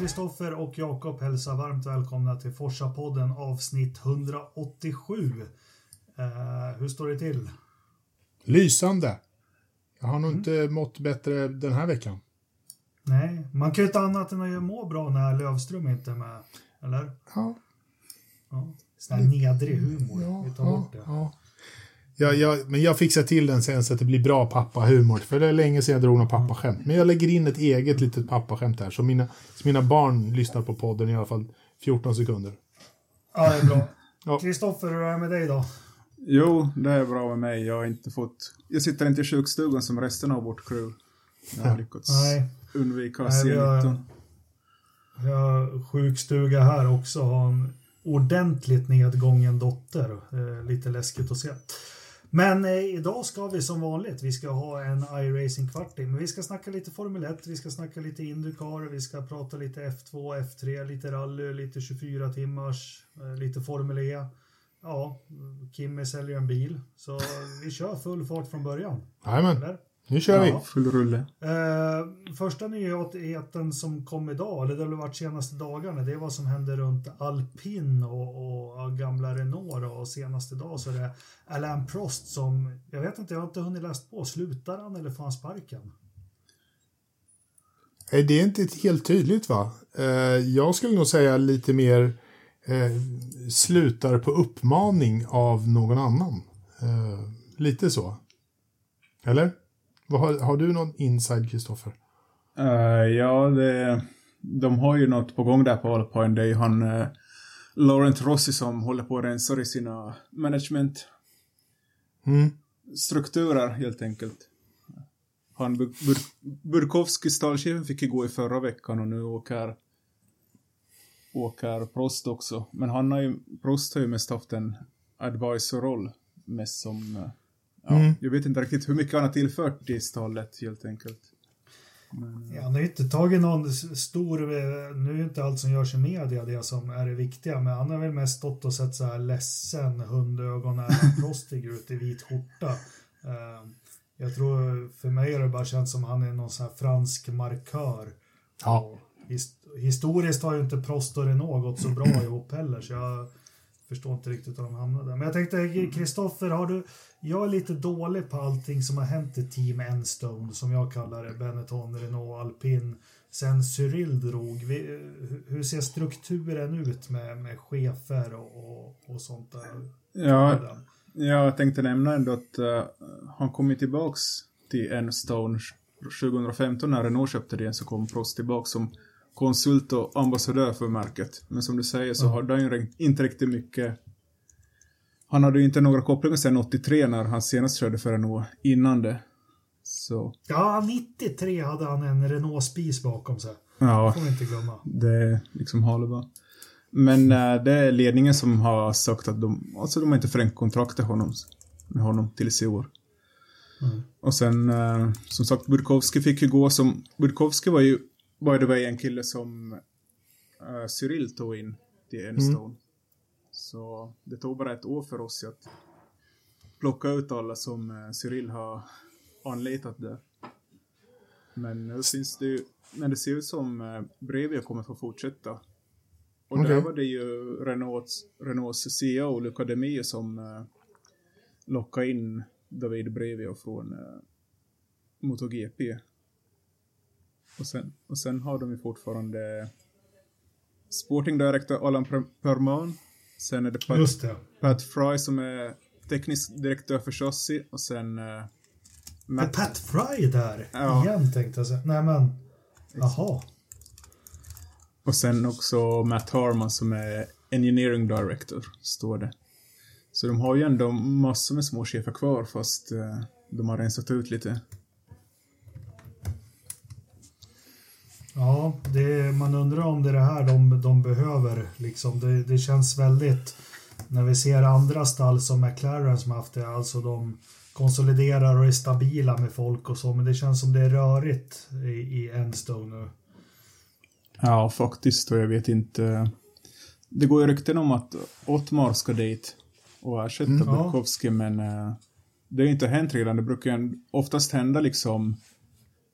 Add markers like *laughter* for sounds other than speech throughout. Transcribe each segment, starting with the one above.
Kristoffer och Jakob hälsar varmt välkomna till Forsa-podden avsnitt 187. Eh, hur står det till? Lysande. Jag har nog mm. inte mått bättre den här veckan. Nej, man kan ju inte annat än att må bra när Lövström inte är med, eller? Ja. ja. Sån här nedrig humor, ja, vi tar ja, bort det. Ja. Jag, jag, men jag fixar till den sen så att det blir bra pappahumor. För det är länge sedan jag drog någon pappaskämt. Men jag lägger in ett eget litet pappaskämt här. Så mina, så mina barn lyssnar på podden i alla fall 14 sekunder. Ja, det är bra. *laughs* Kristoffer, ja. hur är det med dig då? Jo, det är bra med mig. Jag har inte fått... Jag sitter inte i sjukstugan som resten av vårt crew. Jag har lyckats Nej. undvika C19. Jag har sjukstuga här också. Har en ordentligt nedgången dotter. Eh, lite läskigt att se. Men eh, idag ska vi som vanligt, vi ska ha en iRacing kvarting. Men vi ska snacka lite Formel 1, vi ska snacka lite Indycar, vi ska prata lite F2, F3, lite rally, lite 24 timmars, eh, lite Formel E. Ja, Kimmy säljer en bil. Så vi kör full fart från början. Jajamän. Nu kör ja. vi. Full rulle. Eh, första nyheten som kom idag, eller det har varit senaste dagarna, det är vad som hände runt Alpin och, och gamla Renault. Och senaste dag så är det Alain Prost som, jag vet inte, jag har inte hunnit läst på. Slutar han eller får han sparken? Nej, det är inte helt tydligt va? Eh, jag skulle nog säga lite mer eh, slutar på uppmaning av någon annan. Eh, lite så. Eller? Har, har du någon inside, Kristoffer? Uh, ja, det, de har ju något på gång där på Alpine. Det är ju han uh, Laurent Rossi som håller på att rensa i sina management mm. strukturer helt enkelt. Han Bur Bur Burkowski, stallchefen, fick ju gå i förra veckan och nu åker åker Prost också. Men han har ju, Prost har ju mest haft en advisor-roll. Mest som uh, Ja, mm. Jag vet inte riktigt hur mycket han har tillfört i stallet helt enkelt. Men... Ja, han har inte tagit någon stor, nu är inte allt som görs i media det som är det viktiga, men han har väl mest stått och sett så här ledsen, hundögon, rostig ut i vit skjorta. Ehm, jag tror, för mig har det bara känts som han är någon sån här fransk markör. Ja. His historiskt har ju inte Prost och Renault gått så bra ihop heller, så jag förstår inte riktigt hur de hamnade. Men jag tänkte, Kristoffer, har du... Jag är lite dålig på allting som har hänt i Team Enstone, som jag kallar det. Benetton, Renault, Alpin. Sen Cyril drog. Vi, hur ser strukturen ut med, med chefer och, och, och sånt där? Ja, jag tänkte nämna ändå att uh, han kom tillbaks till Enstone 2015 när Renault köpte det så kom Prost tillbaka som konsult och ambassadör för märket. Men som du säger så mm. hade han ju inte riktigt mycket han hade ju inte några kopplingar sedan 83 när han senast körde för Renault innan det. Så. Ja, 93 hade han en Renault Spis bakom sig. Ja, får vi inte glömma. Det är liksom halva. Men äh, det är ledningen som har sagt att de, alltså de har inte förlängt kontraktet honom, med honom tills i år. Mm. Och sen, äh, som sagt, Burkowski fick ju gå som, Burkowski var ju by the way en kille som uh, Cyril tog in till Enstone. Mm. Så det tog bara ett år för oss att plocka ut alla som uh, Cyril har anlitat där. Men nu finns det ju, men det ser ut som uh, Brevia kommer få fortsätta. Och okay. där var det ju Renaults, Renaults CEO Luca Demio som uh, lockade in David Brevia från MotoGP. Och sen, och sen har de ju fortfarande Sporting Director Alan Perman. Sen är det Pat, det. Pat Fry som är teknisk direktör för Chassis och sen... Uh, Matt... Pat Fry där? Ja. Igen tänkte jag säga. Nej men, jaha. Och sen också Matt Harman som är Engineering Director, står det. Så de har ju ändå massor med små chefer kvar fast uh, de har rensat ut lite. Ja, det, man undrar om det är det här de, de behöver. Liksom. Det, det känns väldigt, när vi ser andra stall som McLaren som haft det, alltså de konsoliderar och är stabila med folk och så, men det känns som det är rörigt i, i Enstone nu. Ja, faktiskt, och jag vet inte. Det går ju rykten om att Ottmar ska dit och ersätta mm, Burkowski, ja. men uh, det har inte hänt redan. Det brukar oftast hända liksom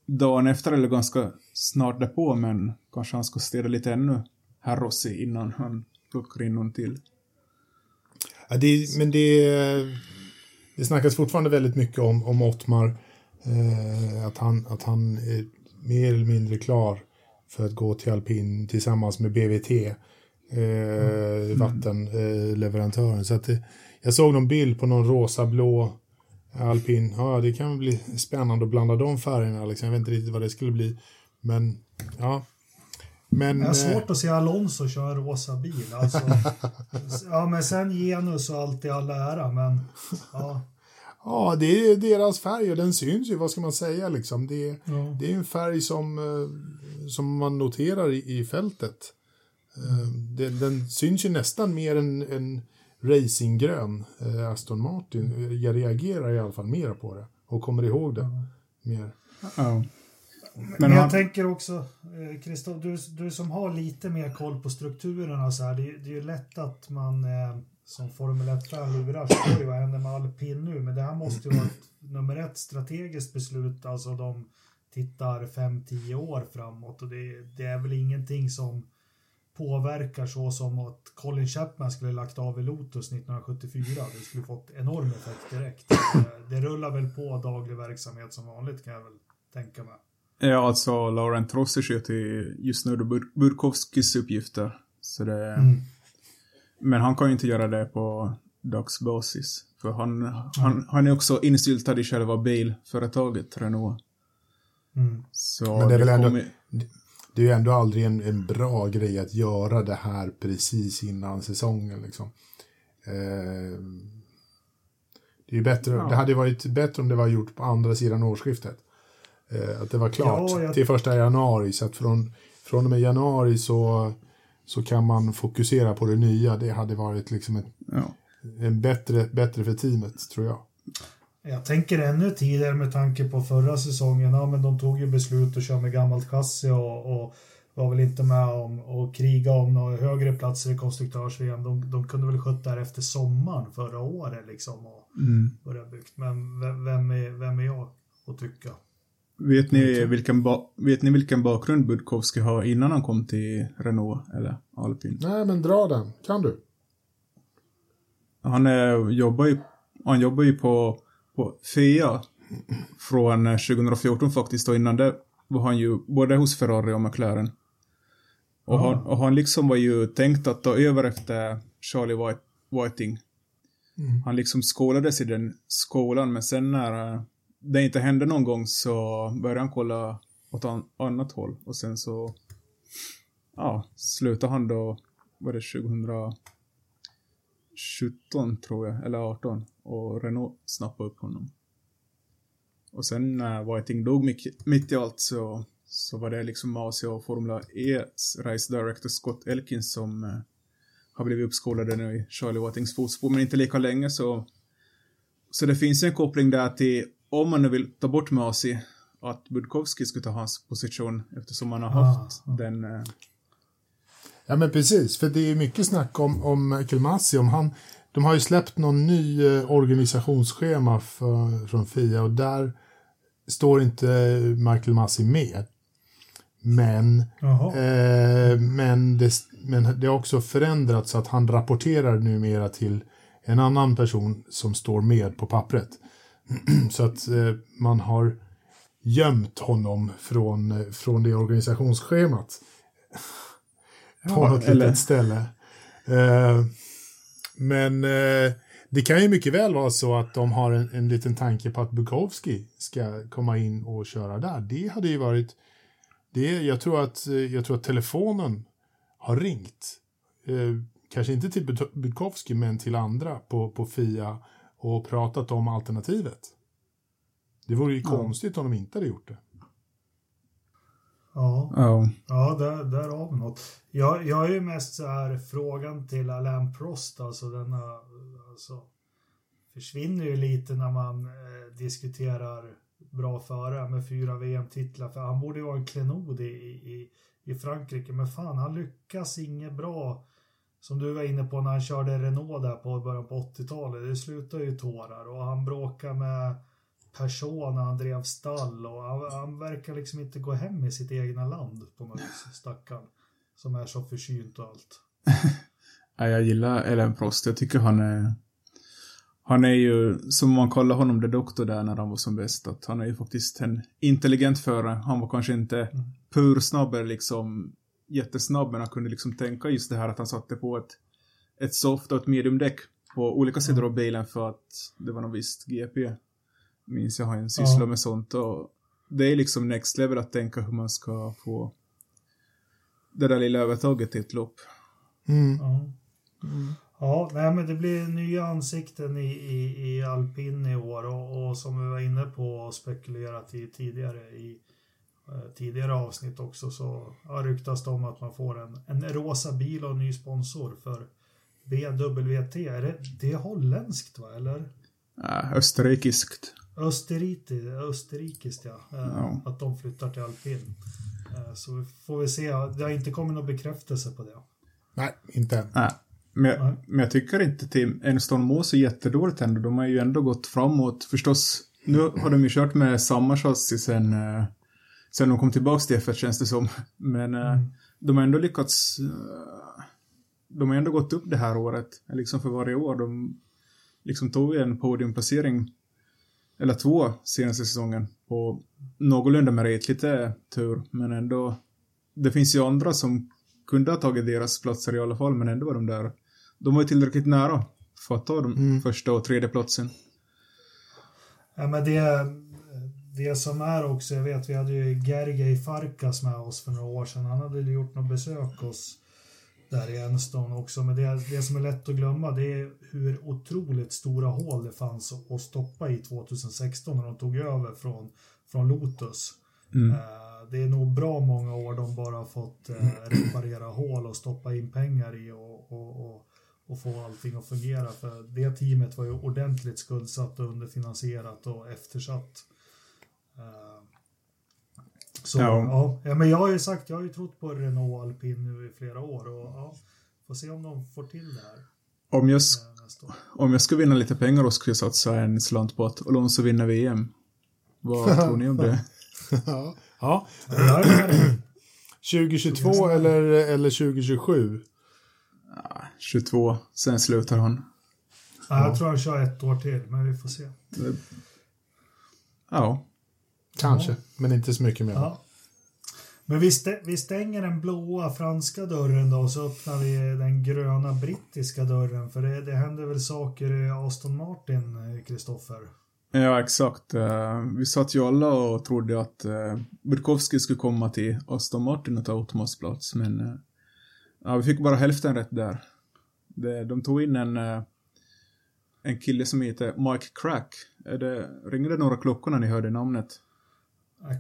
dagen efter eller ganska snart därpå, men kanske han ska städa lite ännu herr Rossi innan han plockar in någon till. Ja, det, men det, det snackas fortfarande väldigt mycket om, om Ottmar. Eh, att, han, att han är mer eller mindre klar för att gå till alpin tillsammans med BVT. Eh, mm. vattenleverantören. Så att det, jag såg någon bild på någon rosa-blå alpin. Ja, det kan bli spännande att blanda de färgerna. Liksom. Jag vet inte riktigt vad det skulle bli. Men ja, men, har svårt eh, att se Alonso köra rosa bil. Alltså, *laughs* ja, men sen genus och allt i all ära, men ja. Ja, det är deras färg och den syns ju, vad ska man säga liksom. Det, ja. det är en färg som, eh, som man noterar i, i fältet. Mm. Den, den, syns ju nästan mer än, än racinggrön Aston Martin. Jag reagerar i alla fall mer på det och kommer ihåg det mm. mer. Ja. Men jag han... tänker också, Kristoff, eh, du, du som har lite mer koll på strukturerna så här, det, det är ju lätt att man eh, som Formel 1-fan lurar sig. Vad händer med alpin nu? Men det här måste ju vara ett nummer ett strategiskt beslut. Alltså de tittar 5-10 år framåt och det, det, är väl ingenting som påverkar så som att Colin Chapman skulle lagt av i Lotus 1974. Det skulle fått enorm effekt direkt. Det rullar väl på daglig verksamhet som vanligt kan jag väl tänka mig. Ja, alltså Laurent Rossi sköter just nu Bur Burkowskis uppgifter. Så det... Mm. Men han kan ju inte göra det på dagsbasis. För han, mm. han, han är också insyltad i själva bilföretaget Renault. Mm. Så Men det är väl ändå... Det är ju ändå aldrig en, en, bra grej att göra det här precis innan säsongen. Liksom. Eh, det, är bättre, ja. det hade varit bättre om det var gjort på andra sidan årsskiftet. Eh, att det var klart ja, jag... till första januari. Så att från, från och med januari så, så kan man fokusera på det nya. Det hade varit liksom en, ja. en bättre, bättre för teamet, tror jag. Jag tänker ännu tidigare med tanke på förra säsongen. Ja, men de tog ju beslut att köra med gammalt chassi och, och var väl inte med om att kriga om några högre platser i konstruktörs-VM. De, de kunde väl sköta det efter sommaren förra året liksom och mm. börja byggt. Men vem är, vem är jag att tycka? Vet ni, vilken vet ni vilken bakgrund Budkowski har innan han kom till Renault eller Alpin? Nej, men dra den. Kan du? Han, är, jobbar, ju, han jobbar ju på, på FIA från 2014 faktiskt och innan det var han ju både hos Ferrari och McLaren. Och, han, och han liksom var ju tänkt att ta över efter Charlie White, Whiting. Mm. Han liksom skolades i den skolan men sen när det inte hände någon gång så började han kolla åt an annat håll och sen så ja, slutade han då, var det 2017 tror jag, eller 18 och Renault snappade upp honom. Och sen när Whiting dog mitt, mitt i allt så, så var det liksom AC och Formula E's Race Director Scott Elkins som eh, har blivit uppskolade nu i Charlie Whitings fotspår, men inte lika länge så så det finns en koppling där till om man nu vill ta bort Masi, att Budkowski skulle ta hans position eftersom man har haft ah, den... Eh... Ja men precis, för det är mycket snack om, om Michael Masi, om han... De har ju släppt någon ny eh, organisationsschema för, från FIA och där står inte Michael Masi med. Men, eh, men, det, men det har också förändrats så att han rapporterar numera till en annan person som står med på pappret. *clears throat* Så att eh, man har gömt honom från, eh, från det organisationsschemat. På något eller... litet ställe. Eh, men eh, det kan ju mycket väl vara så att de har en, en liten tanke på att Bukowski ska komma in och köra där. Det hade ju varit... Det, jag, tror att, eh, jag tror att telefonen har ringt. Eh, kanske inte till Bukowski men till andra på, på FIA och pratat om alternativet. Det vore ju ja. konstigt om de inte hade gjort det. Ja, ja. ja där, där har vi något. Jag, jag är ju mest så här frågan till Alain Prost, alltså denna, alltså, försvinner ju lite när man eh, diskuterar bra förare med fyra VM-titlar, för han borde ju vara en klenod i, i, i Frankrike, men fan, han lyckas inget bra som du var inne på när han körde Renault där på början på 80-talet. Det slutade ju tårar och han bråkar med person han drev stall och han, han verkar liksom inte gå hem i sitt egna land på något vis, stackarn. Som är så försynt och allt. *laughs* ja, jag gillar Ellen Prost. Jag tycker han är... Han är ju, som man kollar honom, det doktor där när han var som bäst, att han är ju faktiskt en intelligent förare. Han var kanske inte mm. pursnabb eller liksom jättesnabb, men han kunde liksom tänka just det här att han satte på ett, ett soft och ett mediumdäck på olika sidor av bilen för att det var något visst GP. Minns jag har en syssla ja. med sånt och det är liksom next level att tänka hur man ska få det där lilla övertaget till ett lopp. Mm. Ja. Mm. ja, nej men det blir nya ansikten i, i, i alpin i år och, och som vi var inne på och spekulerat i tidigare i eh, tidigare avsnitt också så har ryktas det om att man får en, en rosa bil och en ny sponsor för BWT. Är det, det är holländskt va, eller? Ja, österrikiskt. Österrike, österrikiskt ja. Eh, ja. Att de flyttar till alpin. Eh, så får vi se. Det har inte kommit någon bekräftelse på det. Nej, inte än. Nej. Men, jag, Nej. men jag tycker inte Tim Enston mår så jättedåligt ändå. De har ju ändå gått framåt. Förstås, nu har de ju kört med samma chassi sen, eh, sen de kom tillbaka till F1 känns det som. Men mm. de har ändå lyckats de har ändå gått upp det här året, liksom för varje år. De liksom tog en podiumplacering, eller två senaste säsongen, på någorlunda merit, lite tur, men ändå. Det finns ju andra som kunde ha tagit deras platser i alla fall, men ändå var de där. De var ju tillräckligt nära för att ta de mm. första och tredje platsen. Ja, men det, det som är också, jag vet vi hade ju Gergej Farkas med oss för några år sedan. Han hade gjort något besök hos där i Enstone också. Men det, det som är lätt att glömma det är hur otroligt stora hål det fanns att stoppa i 2016 när de tog över från, från Lotus. Mm. Uh, det är nog bra många år de bara fått uh, reparera hål och stoppa in pengar i och, och, och, och, få allting att fungera. För det teamet var ju ordentligt skuldsatt och underfinansierat och eftersatt. Uh, så ja. ja. men jag har ju sagt, jag har ju trott på Renault Alpin nu i flera år och ja, får se om de får till det här. Om jag, eh, om jag skulle vinna lite pengar och skulle satsa en slant på att Alonso vinner VM. Vad *laughs* tror ni om det? ja. ja. 2022 eller, eller 2027? Ja, 22, sen slutar han. Ja, jag tror han kör ett år till, men vi får se. Ja. Kanske, ja. men inte så mycket mer. Ja. Men vi, stä vi stänger den blåa franska dörren då och så öppnar vi den gröna brittiska dörren. För det, det händer väl saker i Aston Martin, Kristoffer? Ja, exakt. Uh, vi satt ju alla och trodde att uh, Burkowski skulle komma till Aston Martin och ta Otmars plats, men ja, vi fick bara hälften rätt där. De tog in en, en kille som heter Mike Crack. Är det, ringde det några klockor när ni hörde namnet?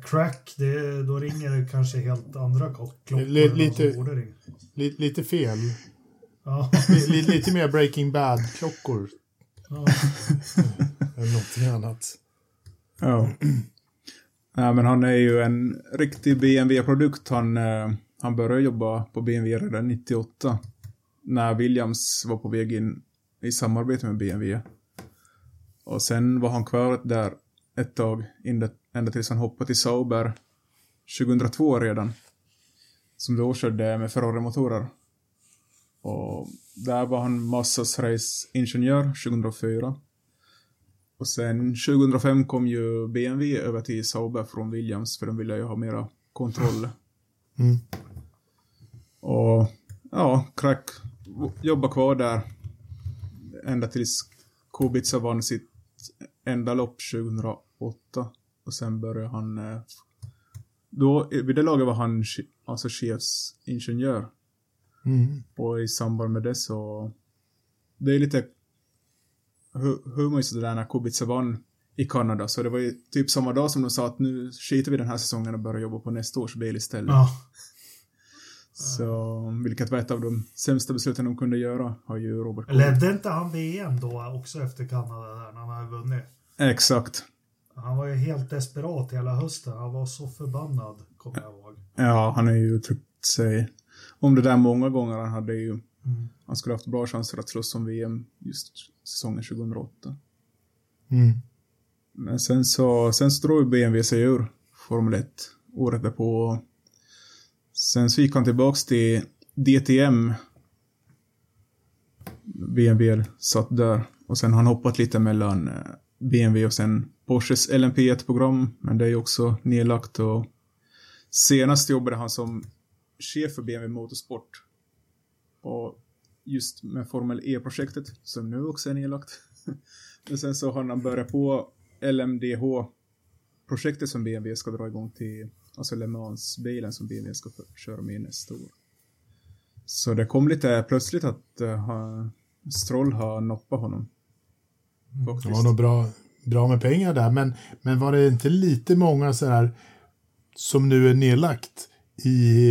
Crack, det, då ringer det kanske helt andra klockor. L lite, li lite fel. Ja. L lite mer Breaking Bad-klockor. Ja. *laughs* Än någonting annat. Ja. ja, men han är ju en riktig BMW-produkt. Han, eh, han började jobba på BMW redan 98. När Williams var på väg in i samarbete med BMW. Och sen var han kvar där ett tag ända tills han hoppade till Sauber 2002 redan. Som då körde med Ferrari-motorer. Och där var han Massas race-ingenjör 2004. Och sen 2005 kom ju BMW över till Sauber från Williams för de ville ju ha mera kontroll. Mm. Och ja, Crack jobbar kvar där ända tills Kubica vann sitt enda lopp 2008. Och sen började han... Eh, då, vid det laget var han alltså chefsingenjör. Mm. Och i samband med det så... Det är lite humor i det där när Kubica vann i Kanada. Så det var ju typ samma dag som de sa att nu skiter vi den här säsongen och börjar jobba på nästa års bil istället. Ja. *laughs* Så, vilket var ett av de sämsta besluten de kunde göra, har ju Robert Ledde inte han VM då också efter Kanada där, när han hade vunnit? Exakt. Han var ju helt desperat hela hösten. Han var så förbannad, kommer jag ihåg. Ja, han har ju uttryckt sig om det där många gånger. Han hade ju... Mm. Han skulle haft bra chanser att slåss om VM just säsongen 2008. Mm. Men sen så, sen så drog ju BMW sig ur Formel 1 året därpå. Sen så gick han tillbaks till DTM. BMW satt där. Och sen har han hoppat lite mellan eh, BMW och sen Porsches LMP1-program. Men det är ju också nedlagt och senast jobbade han som chef för BMW Motorsport. Och just med Formel E-projektet som nu också är nedlagt. *laughs* Men sen så har han börjat på LMDH-projektet som BMW ska dra igång till, alltså Le Mans-bilen som BMW ska köra med nästa år. Så det kom lite plötsligt att uh, Stroll har noppat honom. Faktiskt. Det var nog bra, bra med pengar där, men, men var det inte lite många sådär som nu är nedlagt i,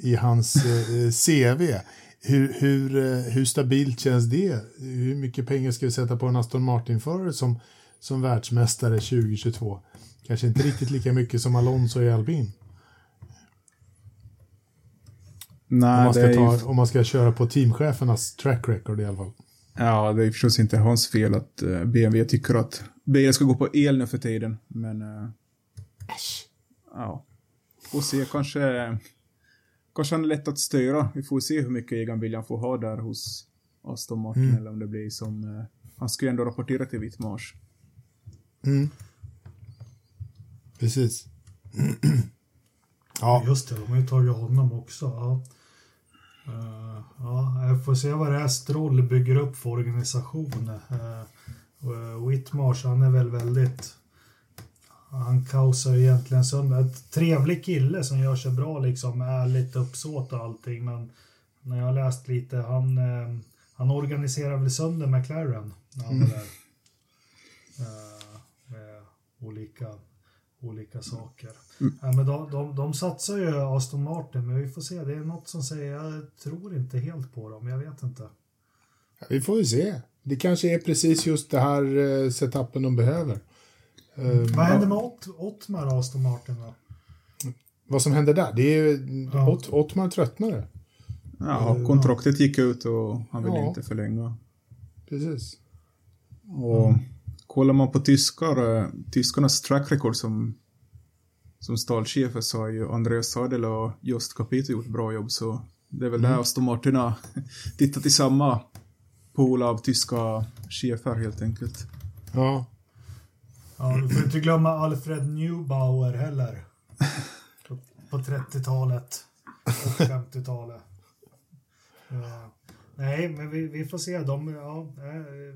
i hans eh, CV? Hur, hur, eh, hur stabilt känns det? Hur mycket pengar ska vi sätta på en Aston Martin-förare som, som världsmästare 2022? Kanske inte riktigt lika mycket som Alonso i Albin. Nej, om, man ska ta, om man ska köra på teamchefernas track record i alla fall. Ja, det är förstås inte hans fel att eh, BMW tycker att bilar ska gå på el nu för tiden, men... Uh, Äsch. Ja. Får se, kanske... Kanske han är lätt att styra. Vi får se hur mycket egen vilja han får ha där hos Aston Martin, mm. eller om det blir som... Uh, han ska ju ändå rapportera till Wittmars. Mm. Precis. *clears throat* ja. Just det, de har ju tagit honom också. Ja. Uh, ja, jag får se vad det är Stroll bygger upp för organisation. Uh, Whitmarsh, han är väl väldigt... Han kaosar egentligen sönder. Ett trevlig kille som gör sig bra liksom, ärligt uppsåt och allting. Men när jag har läst lite, han, uh, han organiserar väl sönder McLaren när han var där. Uh, med olika olika saker. Mm. Ja, men de, de, de satsar ju Aston Martin, men vi får se. Det är något som säger, jag tror inte helt på dem, jag vet inte. Ja, vi får ju se. Det kanske är precis just det här uh, setupen de behöver. Mm. Vad händer med Ott, Ottmar Aston Martin då? Vad som händer där? Det är ju, ja. Ott, Ottmar tröttnade. Ja, kontraktet gick ut och han ville ja. inte förlänga. Precis. Och mm kollar man på tyskar, eh, tyskarnas track record som, som stallchefer så har ju Andreas Sadel och Just Capito gjort bra jobb så det är väl mm. där Aston Martin har *laughs* tittat i samma pool av tyska chefer helt enkelt. Ja. Ja, du får inte glömma Alfred Neubauer heller. På, på 30-talet och 50-talet. Ja. Nej, men vi, vi får se. De, ja,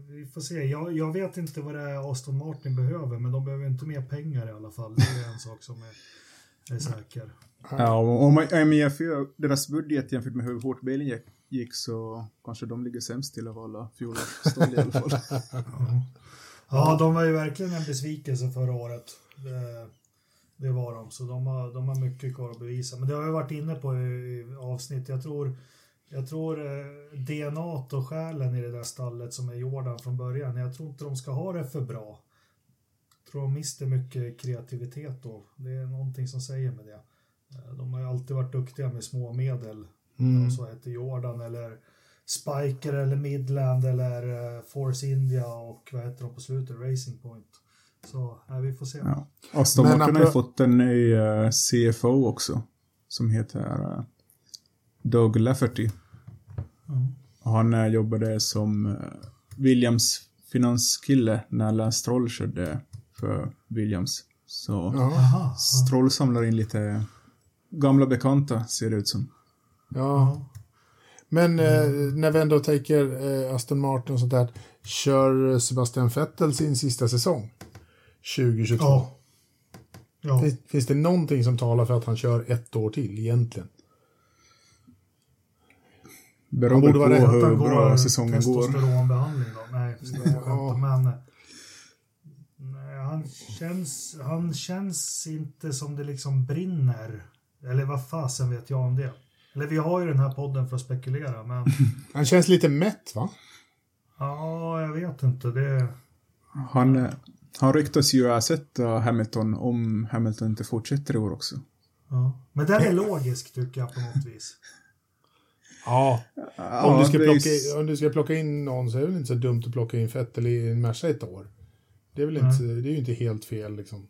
vi får se. Jag, jag vet inte vad det är Aston Martin behöver, men de behöver inte mer pengar i alla fall. Det är en sak som är, är säker. Ja, om man jämför deras budget jämfört med hur hårt bilen gick, gick så kanske de ligger sämst till av alla fjolårsstånd i alla fall. ja. *laughs* ja, de var ju verkligen en besvikelse förra året. Det, det var de, så de har, de har mycket kvar att bevisa. Men det har jag varit inne på i, i avsnitt. Jag tror jag tror eh, DNA och själen i det där stallet som är Jordan från början. Jag tror inte de ska ha det för bra. Jag tror de mister mycket kreativitet då. Det är någonting som säger med det. Eh, de har ju alltid varit duktiga med små medel. Mm. Så heter Jordan eller Spiker eller Midland eller eh, Force India och vad heter de på slutet? Racing Point. Så nej, vi får se. Ja. Aston Martin har ju fått en ny uh, CFO också. Som heter uh, Doug Lafferty. Mm. Han uh, jobbade som uh, Williams finanskille när Lance Stroll körde för Williams. Så Aha. Stroll samlar in lite gamla bekanta, ser det ut som. Ja. Men eh, när vi ändå tänker eh, Aston Martin och sånt där. Kör Sebastian Vettel sin sista säsong? 2022? Ja. ja. Finns, finns det någonting som talar för att han kör ett år till egentligen? Vara på hur bra säsongen går. Testosteronbehandling då? Nej, ja. men nej, han, känns, han känns inte som det liksom brinner. Eller vad fasen vet jag om det? Eller vi har ju den här podden för att spekulera, men... *laughs* han känns lite mätt, va? Ja, jag vet inte. Det... Han, han ryktas ju ersätta Hamilton om Hamilton inte fortsätter i år också. Ja. Men den är logisk tycker jag på något vis. Ja. om, du ska plocka, om du ska plocka in någon så är det väl inte så dumt att plocka in Fettel i en Merca ett år. Det är väl inte, det är ju inte helt fel liksom.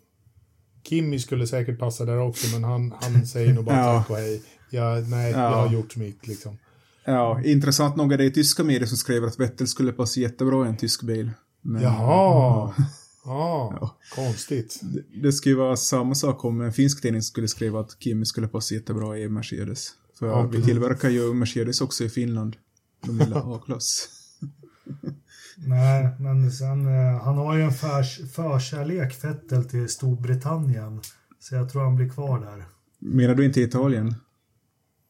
Kimmy skulle säkert passa där också, men han, han säger nog bara Ja. tack och hej. Ja, nej, jag Ja. har gjort mitt liksom. Ja, intressant nog är det i tyska medier som skriver att Vettel skulle passa jättebra i en tysk bil. Men Jaha! *laughs* Ja, konstigt. Det, det skulle vara samma sak om en finsk tidning skulle skriva att Kimi skulle passa jättebra i Mercedes. För Ja, vi tillverkar ju Mercedes också i Finland. De vill ha A-klass. *laughs* Nej, men sen, eh, han har ju en förs, förkärlek Fettel till Storbritannien. Så jag tror han blir kvar där. Menar du inte Italien?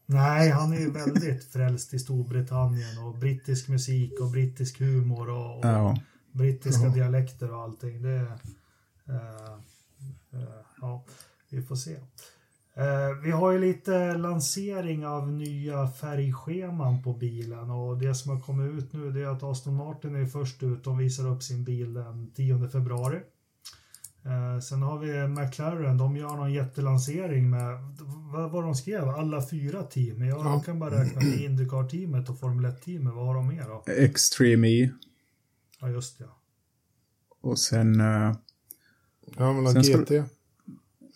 Nej, han är ju väldigt frälst i Storbritannien och brittisk musik och brittisk humor och, och Ja. brittiska Ja. dialekter och allting. Det, eh, eh, ja, vi får se. Eh, vi har ju lite lansering av nya färgscheman på bilen och det som har kommit ut nu det är att Aston Martin är först ut. De visar upp sin bil den 10 februari. Eh, sen har vi McLaren, de gör någon jättelansering med, vad var de skrev? Alla fyra team. Jag Ja. kan bara räkna med Indycar-teamet och Formel 1-teamet. Vad har de mer då? Extreme E. Ja, just det. Och sen... eh, Ja, men GT.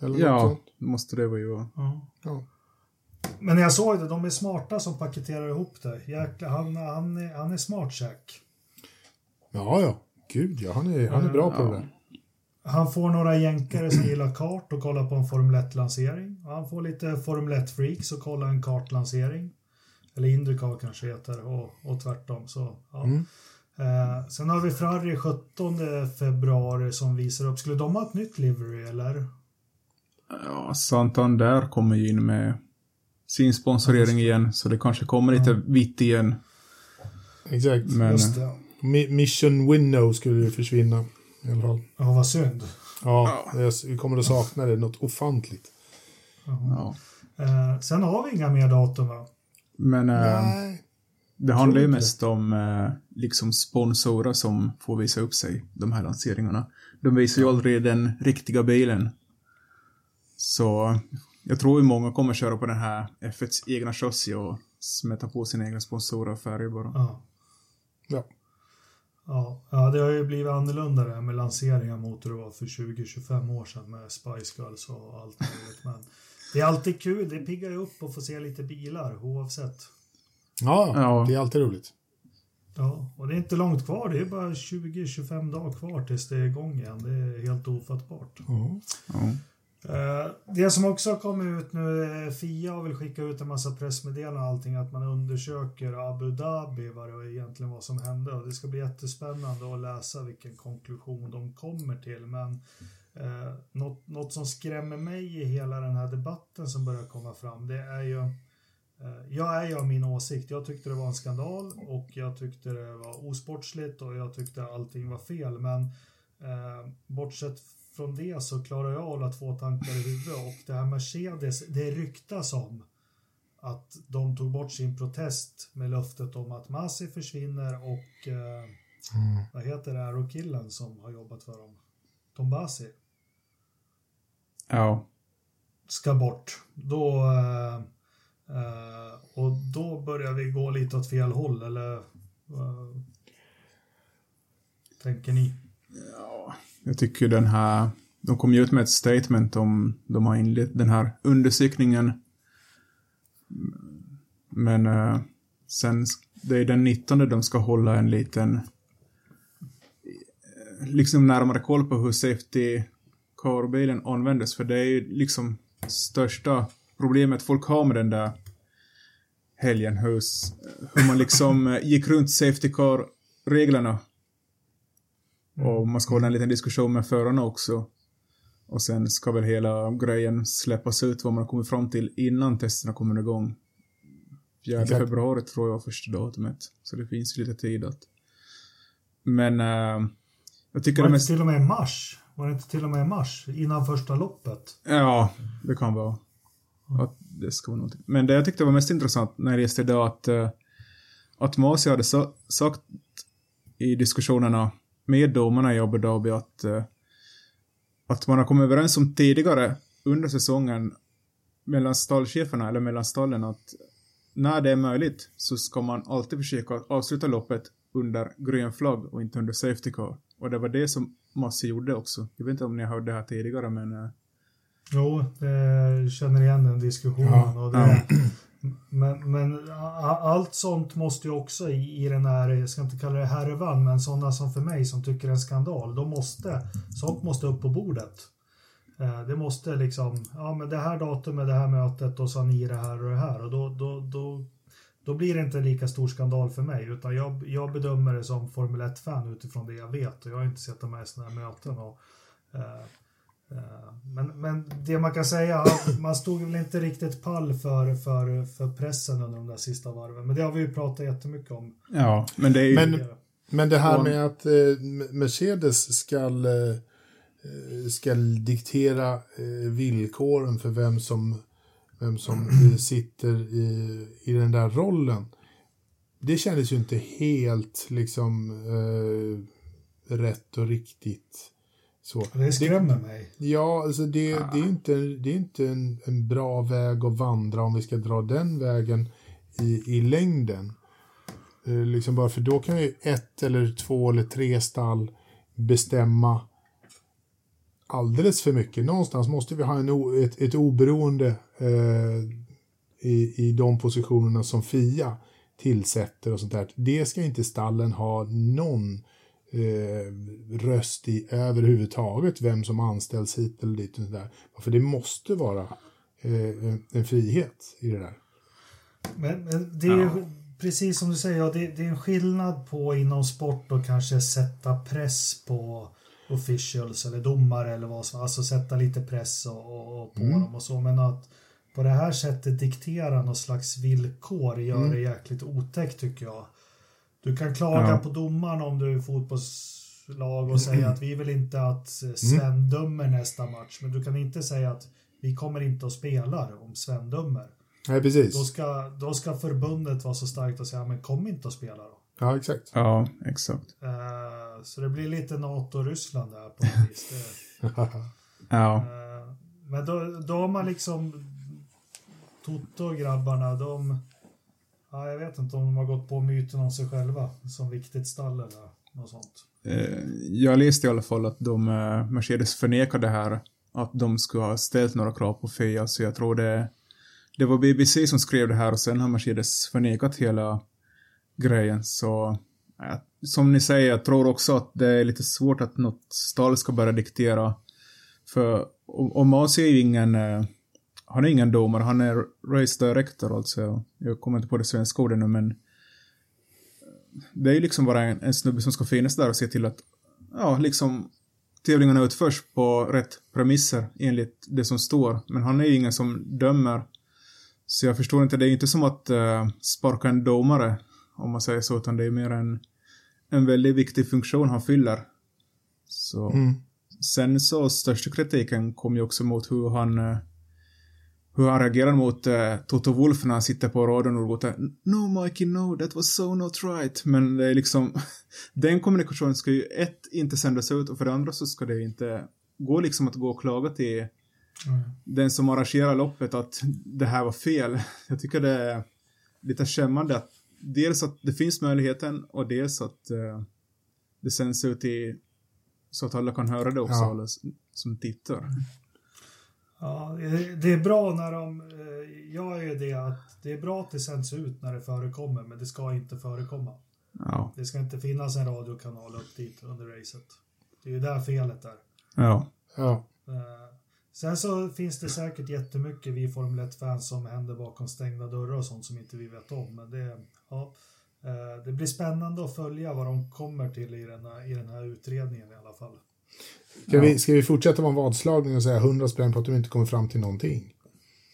Eller ja. Måste det vara ju. Ja. Ja. Men jag såg det, de är smarta som paketerar ihop det. Jäklar, han, han, är, han är smart Jack. ja, ja. Gud ja, han är, han är bra på Ja. det där. Han får några jänkare som gillar kart och kollar på en Formel 1-lansering. Han får lite Formel 1-freaks och kolla en kartlansering. Eller Indycar kanske heter och, och tvärtom. Så, ja. Mm. eh, sen har vi Ferrari 17 februari som visar upp. Skulle de ha ett nytt livery eller? Ja, Santander kommer ju in med sin sponsorering igen. Så det kanske kommer lite vitt igen. Exakt. Men Just det. Mi- Mission Winnow skulle ju försvinna. I alla fall. Ja, vad synd. Ja, jag- vi kommer att sakna det något ofantligt. ja. Eh, sen har vi inga mer datum va? Men eh, Nej. det handlar ju mest om eh, liksom sponsorer som får visa upp sig, de här lanseringarna. De visar ju aldrig den riktiga bilen. Så jag tror ju många kommer köra på den här F1s egna chassi och smätta på sina egna sponsorer och färger bara. Ja. Ja. Ja, ja, det har ju blivit annorlunda det här med lanseringar mot det var för 20-25 år sedan med Spice Girls och allt möjligt. Men det är alltid kul, det piggar ju upp att få se lite bilar oavsett. Ja, Ja. det är alltid roligt. Ja, och det är inte långt kvar, det är bara 20-25 dagar kvar tills det är igång igen. Det är helt ofattbart. Ja. Ja. Eh, det som också har kommit ut nu, Fia har väl skickat ut en massa pressmeddelanden och allting, att man undersöker Abu Dhabi, vad det egentligen var som hände. Och det ska bli jättespännande att läsa vilken konklusion de kommer till. Men eh, något, något som skrämmer mig i hela den här debatten som börjar komma fram, det är ju eh, jag är ju av min åsikt. Jag tyckte det var en skandal och jag tyckte det var osportsligt och jag tyckte allting var fel. Men eh, bortsett från det så klarar jag att hålla två tankar i huvudet och det här Mercedes, det ryktas om att de tog bort sin protest med löftet om att Masi försvinner och eh, Mm. vad heter Aero-killen som har jobbat för dem? Tom Basi ja. ska bort. Då eh, eh, och då börjar vi gå lite åt fel håll eller tänker ni? Jag tycker den här, de kom ju ut med ett statement om de har inlett den här undersökningen. Men eh, sen, det är den 19 de ska hålla en liten, eh, liksom närmare koll på hur safety car-bilen användes. För det är ju liksom största problemet folk har med den där helgen. Hur, hur man liksom eh, gick runt safety car-reglerna. Och man ska hålla en liten diskussion med förarna också. Och sen ska väl hela grejen släppas ut vad man har kommit fram till innan testerna kommer igång. 4 Exakt. februari tror jag var första datumet. Så det finns ju lite tid att... Men äh, jag tycker Var det mest... till och med i mars? Var det inte till och med i mars innan första loppet? Ja, det kan vara. Att det ska vara någonting. Men det jag tyckte var mest intressant när jag läste idag att, eh, att Masi hade sa, sagt i diskussionerna med domarna i Abu Dhabi att, eh, att man har kommit överens om tidigare under säsongen mellan stallcheferna eller mellan stallen att när det är möjligt så ska man alltid försöka avsluta loppet under grön flagg och inte under safety car. Och det var det som Massi gjorde också. Jag vet inte om ni har hört det här tidigare, men... eh, Jo, jag känner igen den diskussionen. Ja, och det, men, men allt sånt måste ju också i, i den här, jag ska inte kalla det härvan, men sådana som för mig som tycker det är en skandal, de måste, sånt måste upp på bordet. Eh, det måste liksom, ja men det här datumet, det här mötet och så har ni det här och det här och då, då, då, då blir det inte en lika stor skandal för mig utan jag, jag bedömer det som Formel 1-fan utifrån det jag vet och jag har inte sett de här sådana här möten. Och, eh, men, men det man kan säga, att man stod väl inte riktigt pall för, för, för pressen under de där sista varven. Men det har vi ju pratat jättemycket om. Ja, men det är ju... Men-. Men det här med att eh, Mercedes ska, eh, ska diktera eh, villkoren för vem som, vem som eh, sitter i, i den där rollen. Det kändes ju inte helt liksom eh, rätt och riktigt. Så. Det skrämmer mig. Ja, alltså det, det är inte, det är inte en, en bra väg att vandra om vi ska dra den vägen i, i längden. Eh, liksom bara för då kan ju ett eller två eller tre stall bestämma alldeles för mycket. Någonstans måste vi ha en, o- ett, ett oberoende eh, i, i de positionerna som FIA tillsätter och sånt där. Det ska inte stallen ha någon eh, röst i överhuvudtaget, vem som anställs hit eller dit och sådär. För det måste vara eh, en, frihet i det där. Men, men det är ju precis som du säger, ja, det, det är en skillnad på inom sport och kanske sätta press på officials eller domare eller vad som Alltså sätta lite press och, och, och på dem och så. Men att på det här sättet diktera någon slags villkor gör det jäkligt otäckt tycker jag. Du kan klaga Ja. på domaren om du är fotbollslag och säga att vi vill inte att Sven dömer nästa match. Men du kan inte säga att vi kommer inte att spela om Sven dömer. Nej, precis. Då ska, då ska förbundet vara så starkt och säga men kom inte att spela då. Ja, exakt. Ja, exakt. Eh, så det blir lite NATO och Ryssland där på något vis. Det, *laughs* Ja. eh, men då, då har man liksom Toto och grabbarna, de ja, jag vet inte om de har gått på myten om sig själva som viktigt stall eller något sånt. Eh, jag läste i alla fall att de, eh, Mercedes förnekade här att de skulle ha ställt några krav på FIA, så jag tror det, det var BBC som skrev det här och sen har Mercedes förnekat hela grejen, så eh, som ni säger, jag tror också att det är lite svårt att något stall ska börja diktera, för om och är ju ingen, han är ingen domare, han är race director alltså, jag kommer inte på det svenska ordet nu, men det är ju liksom bara en, en snubbe som ska finnas där och se till att ja, liksom tävlingarna utförs på rätt premisser enligt det som står. Men han är ju ingen som dömer. Så jag förstår inte, det är ju inte som att uh, sparka en domare, om man säger så, utan det är mer en, en väldigt viktig funktion han fyller. Så. Mm. Sen så största kritiken kom ju också mot hur han eh, hur han reagerar mot uh, Toto Wolf när han sitter på radion och låter No Mikey no, that was so not right. Men det är liksom *laughs* den kommunikationen ska ju ett inte sändas ut och för det andra så ska det inte gå liksom att gå och klaga till den som arrangerar loppet att det här var fel. *laughs* Jag tycker det är lite skämmande att dels att det finns möjligheten och dels att eh, det sänds ut i så att alla kan höra det också, Ja. alla som tittar. Ja, det- det är bra när de, eh, jag är det att det är bra att det sänds ut när det förekommer men det ska inte förekomma. Ja. Det ska inte finnas en radiokanal upp dit under racet. Det är ju där felet är. Ja. Ja. Eh, Sen så finns det säkert jättemycket vi Formel 1-fans som händer bakom stängda dörrar och sånt som inte vi vet om. Men det, ja, eh, det blir spännande att följa vad de kommer till i den här, i den här utredningen i alla fall. Ska, vi, ska vi fortsätta vara en vadslagning och säga 100 spänn på att du inte kommer fram till någonting?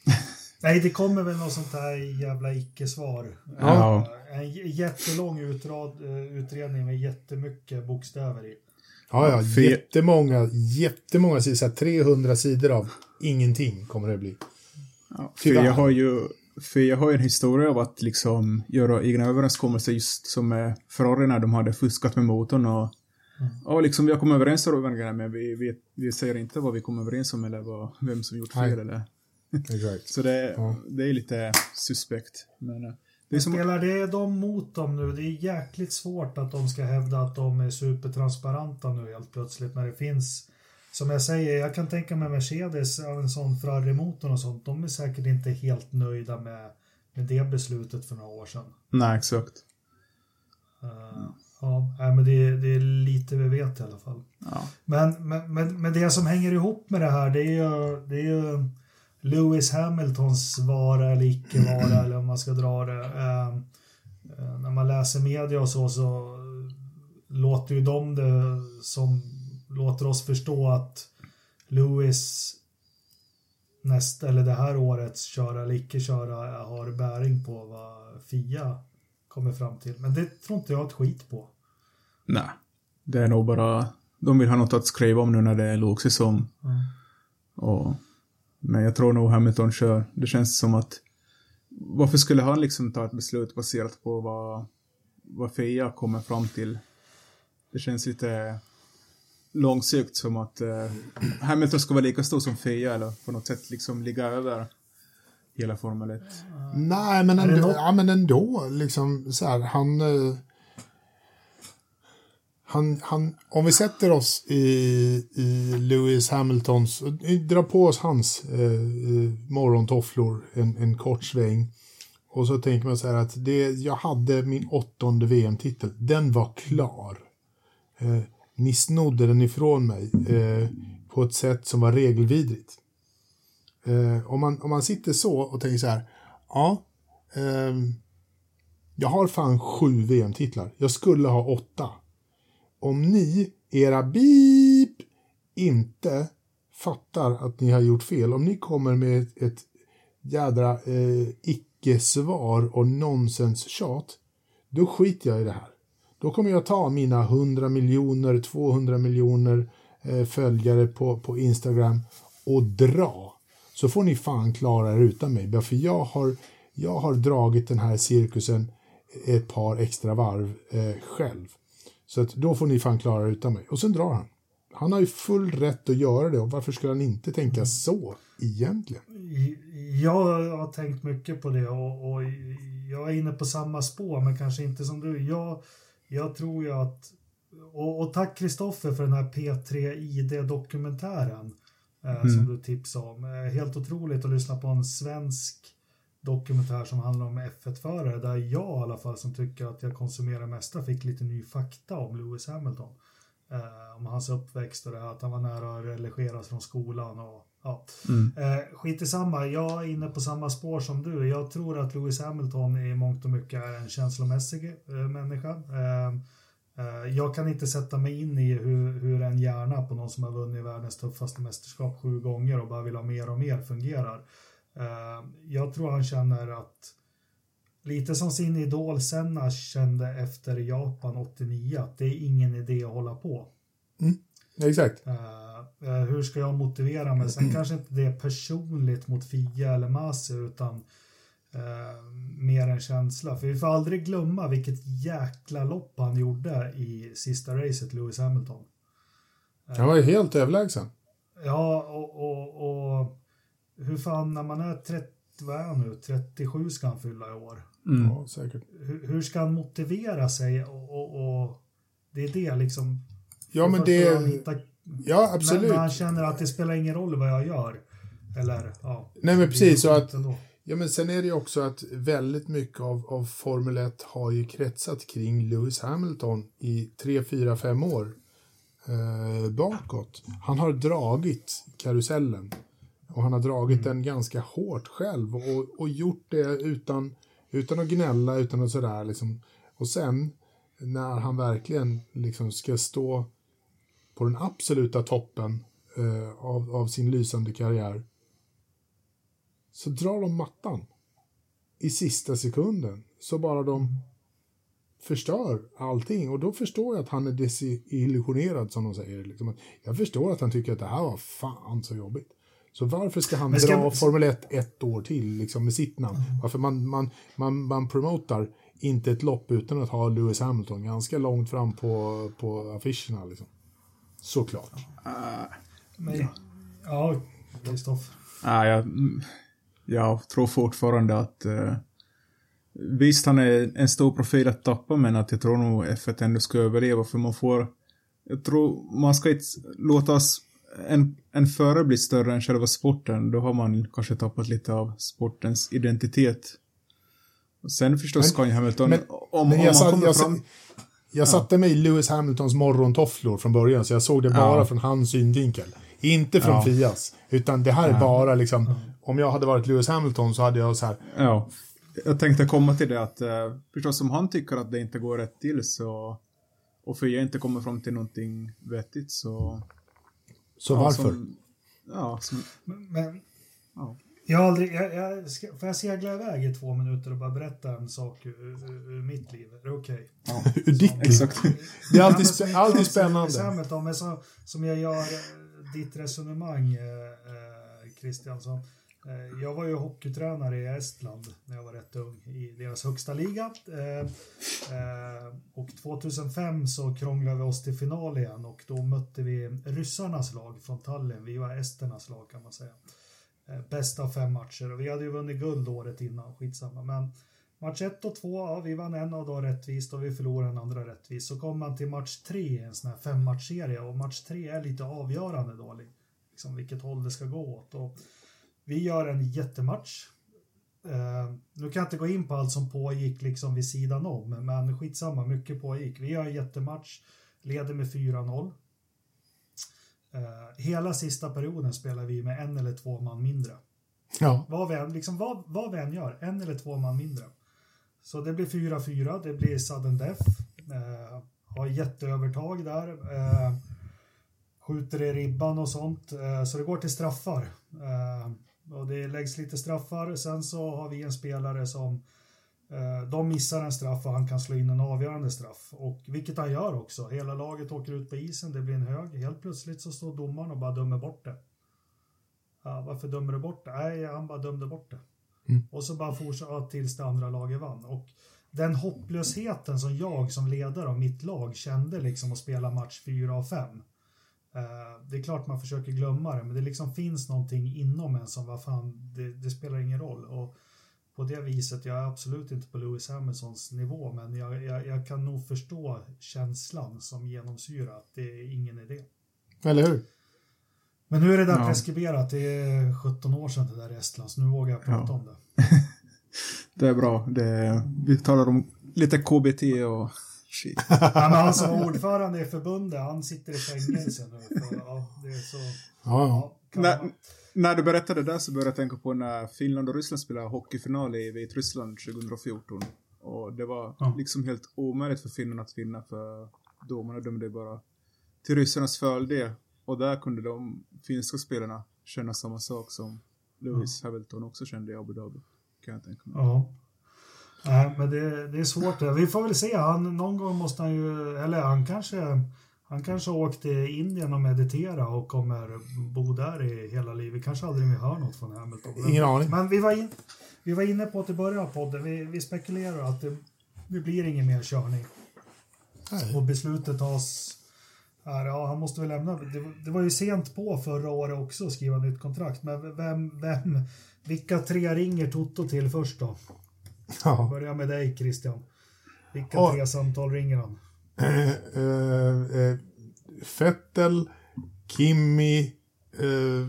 *laughs* Nej, det kommer väl något sånt här jävla icke-svar. Ja. En jättelång utrad, eh, utredning med jättemycket bokstäver i. Ja, ja, För- jättemånga, jättemånga sidor, så här 300 sidor av ingenting kommer det bli. Ja, för Tyvärr. jag har ju för jag har ju en historia av att liksom göra egna överenskommelser just som med Ferrari när de hade fuskat med motorn och Ja, liksom vi har kommit överens om en grej, men vi, vi, vi säger inte vad vi kom överens om eller vad, vem som gjort fel eller. Exakt. *laughs* Så det, Ja. det är lite suspekt. Men, eh, Det som... Spelar det de mot dem nu? Det är jäkligt svårt att de ska hävda att de är supertransparenta nu helt plötsligt när det finns som jag säger, jag kan tänka mig Mercedes, en sån Ferrari-motorn och sånt, de är säkert inte helt nöjda med, med det beslutet för några år sedan. Nej, exakt. Uh, ja, men det, det är lite vi vet i alla fall. Ja. Men, men, men, men, det som hänger ihop med det här, det är ju, det är ju Lewis Hamiltons vara eller icke vara, eller om man ska dra det. Uh, uh, när man läser media och så, så låter ju de det som låter oss förstå att Lewis nästa eller det här årets köra eller icke köra har bäring på vad Fia kommer fram till. Men det tror inte jag ett skit på. Nej, det är nog bara de vill ha något att skriva om nu när det är lågsäsong. Mm. Och, men jag tror nog Hamilton kör. Det känns som att varför skulle han liksom ta ett beslut baserat på vad, vad Fia kommer fram till? Det känns lite långsiktigt som att eh, Hamilton ska vara lika stor som Fia eller på något sätt liksom ligga över hela Formel 1. Nej, men ändå, ja, men ändå liksom så här, han... Eh, han, han, om vi sätter oss i, i Lewis Hamiltons, drar på oss hans eh, morgontofflor en, en kort sväng. Och så tänker man så här att det, jag hade min åttonde VM-titel, den var klar. Eh, ni snodde den ifrån mig eh, på ett sätt som var regelvidrigt. Eh, om, man, om man sitter så och tänker så här, ja, eh, jag har fan sju VM-titlar. Jag skulle ha åtta. Om ni, era beep, inte fattar att ni har gjort fel, om ni kommer med ett, ett jädra eh, icke-svar och nonsens-tjat, då skiter jag i det här. Då kommer jag ta mina 100 miljoner, 200 miljoner eh, följare på, på Instagram och dra. Så får ni fan klara er utan mig. För jag har, jag har dragit den här cirkusen ett par extra varv eh, själv. Så att då får ni fan klara er utan mig. Och sen drar han. Han har ju full rätt att göra det och varför skulle han inte tänka så egentligen? Jag har tänkt mycket på det och, och jag är inne på samma spår men kanske inte som du. Jag, jag tror ju att, och, och tack Kristoffer för den här P3 ID-dokumentären mm. som du tipsade om. Eh, helt otroligt att lyssna på en svensk dokumentär som handlar om F1-förare där jag i alla fall som tycker att jag konsumerar mesta fick lite ny fakta om Lewis Hamilton. Eh, om hans uppväxt och det här att han var nära att religeras från skolan och ja. Mm. Eh, skit i samma, jag är inne på samma spår som du. Jag tror att Lewis Hamilton i mångt och mycket är en känslomässig eh, människa. Eh, eh, jag kan inte sätta mig in i hur, hur en hjärna på någon som har vunnit världens tuffaste mästerskap sju gånger och bara vill ha mer och mer fungerar. Eh, jag tror han känner att lite som sin idol Senna kände efter Japan 89 att det är ingen idé att hålla på. Mm, exakt. Uh, hur ska jag motivera mig? Sen kanske inte det är personligt mot Fia eller Masi utan uh, mer en känsla. För vi får aldrig glömma vilket jäkla lopp han gjorde i sista racet, Lewis Hamilton. Han var ju helt överlägsen. Ja, och, och, och hur fan när man är 30, vad är han nu, 37 ska han fylla i år. Mm. Ja, säkert. Hur, hur, ska han motivera sig och, och, och det är det liksom. Ja, men det... Hittar, ja, absolut. När, när, han känner att det spelar ingen roll vad jag gör. Eller, ja. Nej, men precis. Så att, ja, men sen är det ju också att väldigt mycket av, av Formel 1 har ju kretsat kring Lewis Hamilton i tre, fyra, fem år eh, bakåt. Han har dragit karusellen. Och han har dragit mm. den ganska hårt själv och, och gjort det utan utan att gnälla, utan att sådär liksom. Och sen när han verkligen liksom ska stå på den absoluta toppen eh, av, av sin lysande karriär så drar de mattan i sista sekunden. Så bara de förstör allting. Och då förstår jag att han är desillusionerad som de säger. Liksom. Jag förstår att han tycker att det här var fan så jobbigt. Så varför ska han ska... dra Formel 1 ett år till liksom, med sitt namn? Mm. Varför man, man, man, man promotar inte ett lopp utan att ha Lewis Hamilton ganska långt fram på, på affischerna. Liksom. Såklart. Uh, men, ja, Kristoff. Uh, jag, jag tror fortfarande att uh, visst, han är en stor profil att tappa, men att jag tror nog F1 ändå ska överleva, för man får... Jag tror man ska inte låta en, en förare bli större än själva sporten, då har man kanske tappat lite av sportens identitet. Och sen förstås Men- Hamilton, men- om, Men om jag, man kommer jag, fram... jag satte mig i Lewis Hamiltons morgontofflor från början, så jag såg det bara Ja. från hans synvinkel. Inte från Ja. Fias, utan det här är bara liksom, om jag hade varit Lewis Hamilton så hade jag så här, Ja. Jag tänkte komma till det att eh, förstås om han tycker att det inte går rätt till så och Fia inte kommer fram till någonting vettigt så... så ja, varför? Som, ja, som, Men ja. Jag har aldrig, jag, jag ska, får jag segla iväg i två minuter och bara berätta en sak ur, ur, ur mitt liv? Är det okej? Ur ditt liv. Exakt. Det är alltid, Ja, som- alltid spännande. Men så, som jag gör eh, ditt resonemang, eh, eh, Christian. Så, eh, jag var ju hockeytränare i Estland när jag var rätt ung i deras högsta liga. Eh, och 2005 så krånglade vi oss till final igen och då mötte vi ryssarnas lag från Tallinn. Vi var esternas lag kan man säga. Eh, bäst bästa av fem matcher och vi hade ju vunnit guld året innan, skitsamma. Men Match 1 och 2, ja, vi vann en av dem rättvist och vi förlorade en andra rättvist. Så kommer man till match 3 i en sån här femmatchserie och match 3 är lite avgörande då, liksom vilket håll det ska gå åt. Och vi gör en jättematch. Uh, nu kan jag inte gå in på allt som pågick liksom vid sidan om, men skitsamma, mycket pågick. Vi gör en jättematch, leder med 4-0. Eh, hela sista perioden spelar vi med en eller två man mindre. Ja. Vad vi än, liksom, vad, vad vi än gör, en eller två man mindre. Så det blir 4-4, det blir sudden death. Eh, har jätteövertag där. Eh, skjuter i ribban och sånt. Eh, så det går till straffar. Eh, och det läggs lite straffar. Sen så har vi en spelare som de missar en straff och han kan slå in en avgörande straff. Och vilket han gör också. Hela laget åker ut på isen, det blir en hög. Helt plötsligt så står domaren och bara dömer bort det. Ja, varför dömer du bort det? Nej, han bara dömde bort det. Mm. Och så bara fortsatte tills det andra laget vann. Och den hopplösheten som jag som ledare av mitt lag kände liksom att spela match 4 av 5. Eh, det är klart man försöker glömma det, men det liksom finns någonting inom en som, vad fan, det, det spelar ingen roll. Och på det viset, jag är absolut inte på Lewis Hamiltons nivå, men jag, jag, jag kan nog förstå känslan som genomsyrar att det är ingen idé. Eller hur? Men nu är det där Ja. preskriberat, det är 17 år sedan det där i Estland, så nu vågar jag prata Ja. om det. *laughs* Det är bra. Det, vi talar om lite KBT och *laughs* shit. Ja, men han som var ordförande i förbundet, han sitter i fängelse nu. För, ja, det är så, Ja, ja. Ja, När, du berättade det där så började jag tänka på när Finland och Ryssland spelade hockeyfinal i Vitryssland 2014. Och det var Ja. liksom helt omöjligt för finnarna att vinna för domarna dömde bara till ryssarnas fördel. Och där kunde de finska spelarna känna samma sak som Lewis Hamilton också kände i Abu Dhabi. Kan jag tänka mig. ja. Nej, men det, det är svårt. Vi får väl se. Han, någon gång måste han ju, eller han kanske, han kanske åkte till Indien och meditera och kommer bo där i hela livet. Kanske aldrig mer hör något från Hamilton. Ingen aning. Men vi var, in, vi var inne på att i början av podden, vi, vi spekulerar att det, det blir ingen mer körning. Nej. Och beslutet tas här, ja han måste väl lämna. Det, var- det var ju sent på förra året också att skriva nytt kontrakt. Men vem, vem, vilka tre ringer Toto till först då? Ja. Börja med dig Christian. Vilka Ja. tre samtal ringer han? Eh, eh, eh, Fettel, Kimmy, eh,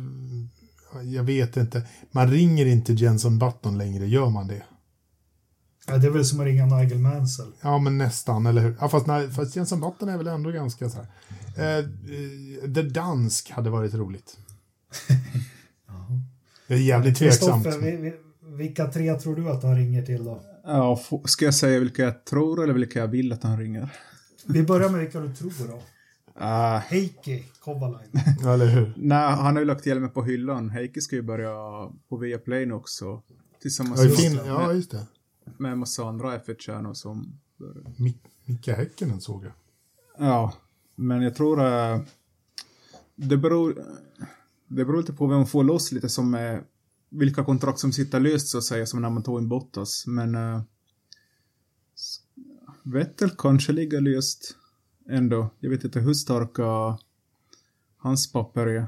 jag vet inte. Man ringer inte Jenson Button längre, gör man det? Ja, det är väl som att ringa Nigel Mansell. Ja, men nästan, eller hur? Ja, fast, nej, fast Jenson Button är väl ändå ganska så här. Eh, eh, The Dansk hade varit roligt. *laughs* Det är jävligt tveksamt. Vi, vi, vilka tre tror du att han ringer till då? Ja, ska jag säga vilka jag tror eller vilka jag vill att han ringer? Vi börjar med vilka du tror då. Uh, Heikki Kovalainen. Eller hur? nej, han har ju lagt hjälmen på hyllan. Heikki ska ju börja på Viaplay nu också. Tillsammans Ja, i med, fin- ja, just det. med en massa andra F1-stjärnor som... Mik- Micke Häkkinen såg jag. Ja, men jag tror... eh, det beror... Det beror lite på vem man får loss lite som är... Vilka kontrakt som sitter löst så att säga, som när man tog in Bottas. Men... Uh, Vettel kanske ligger löst ändå. Jag vet inte hur starka hans papper är.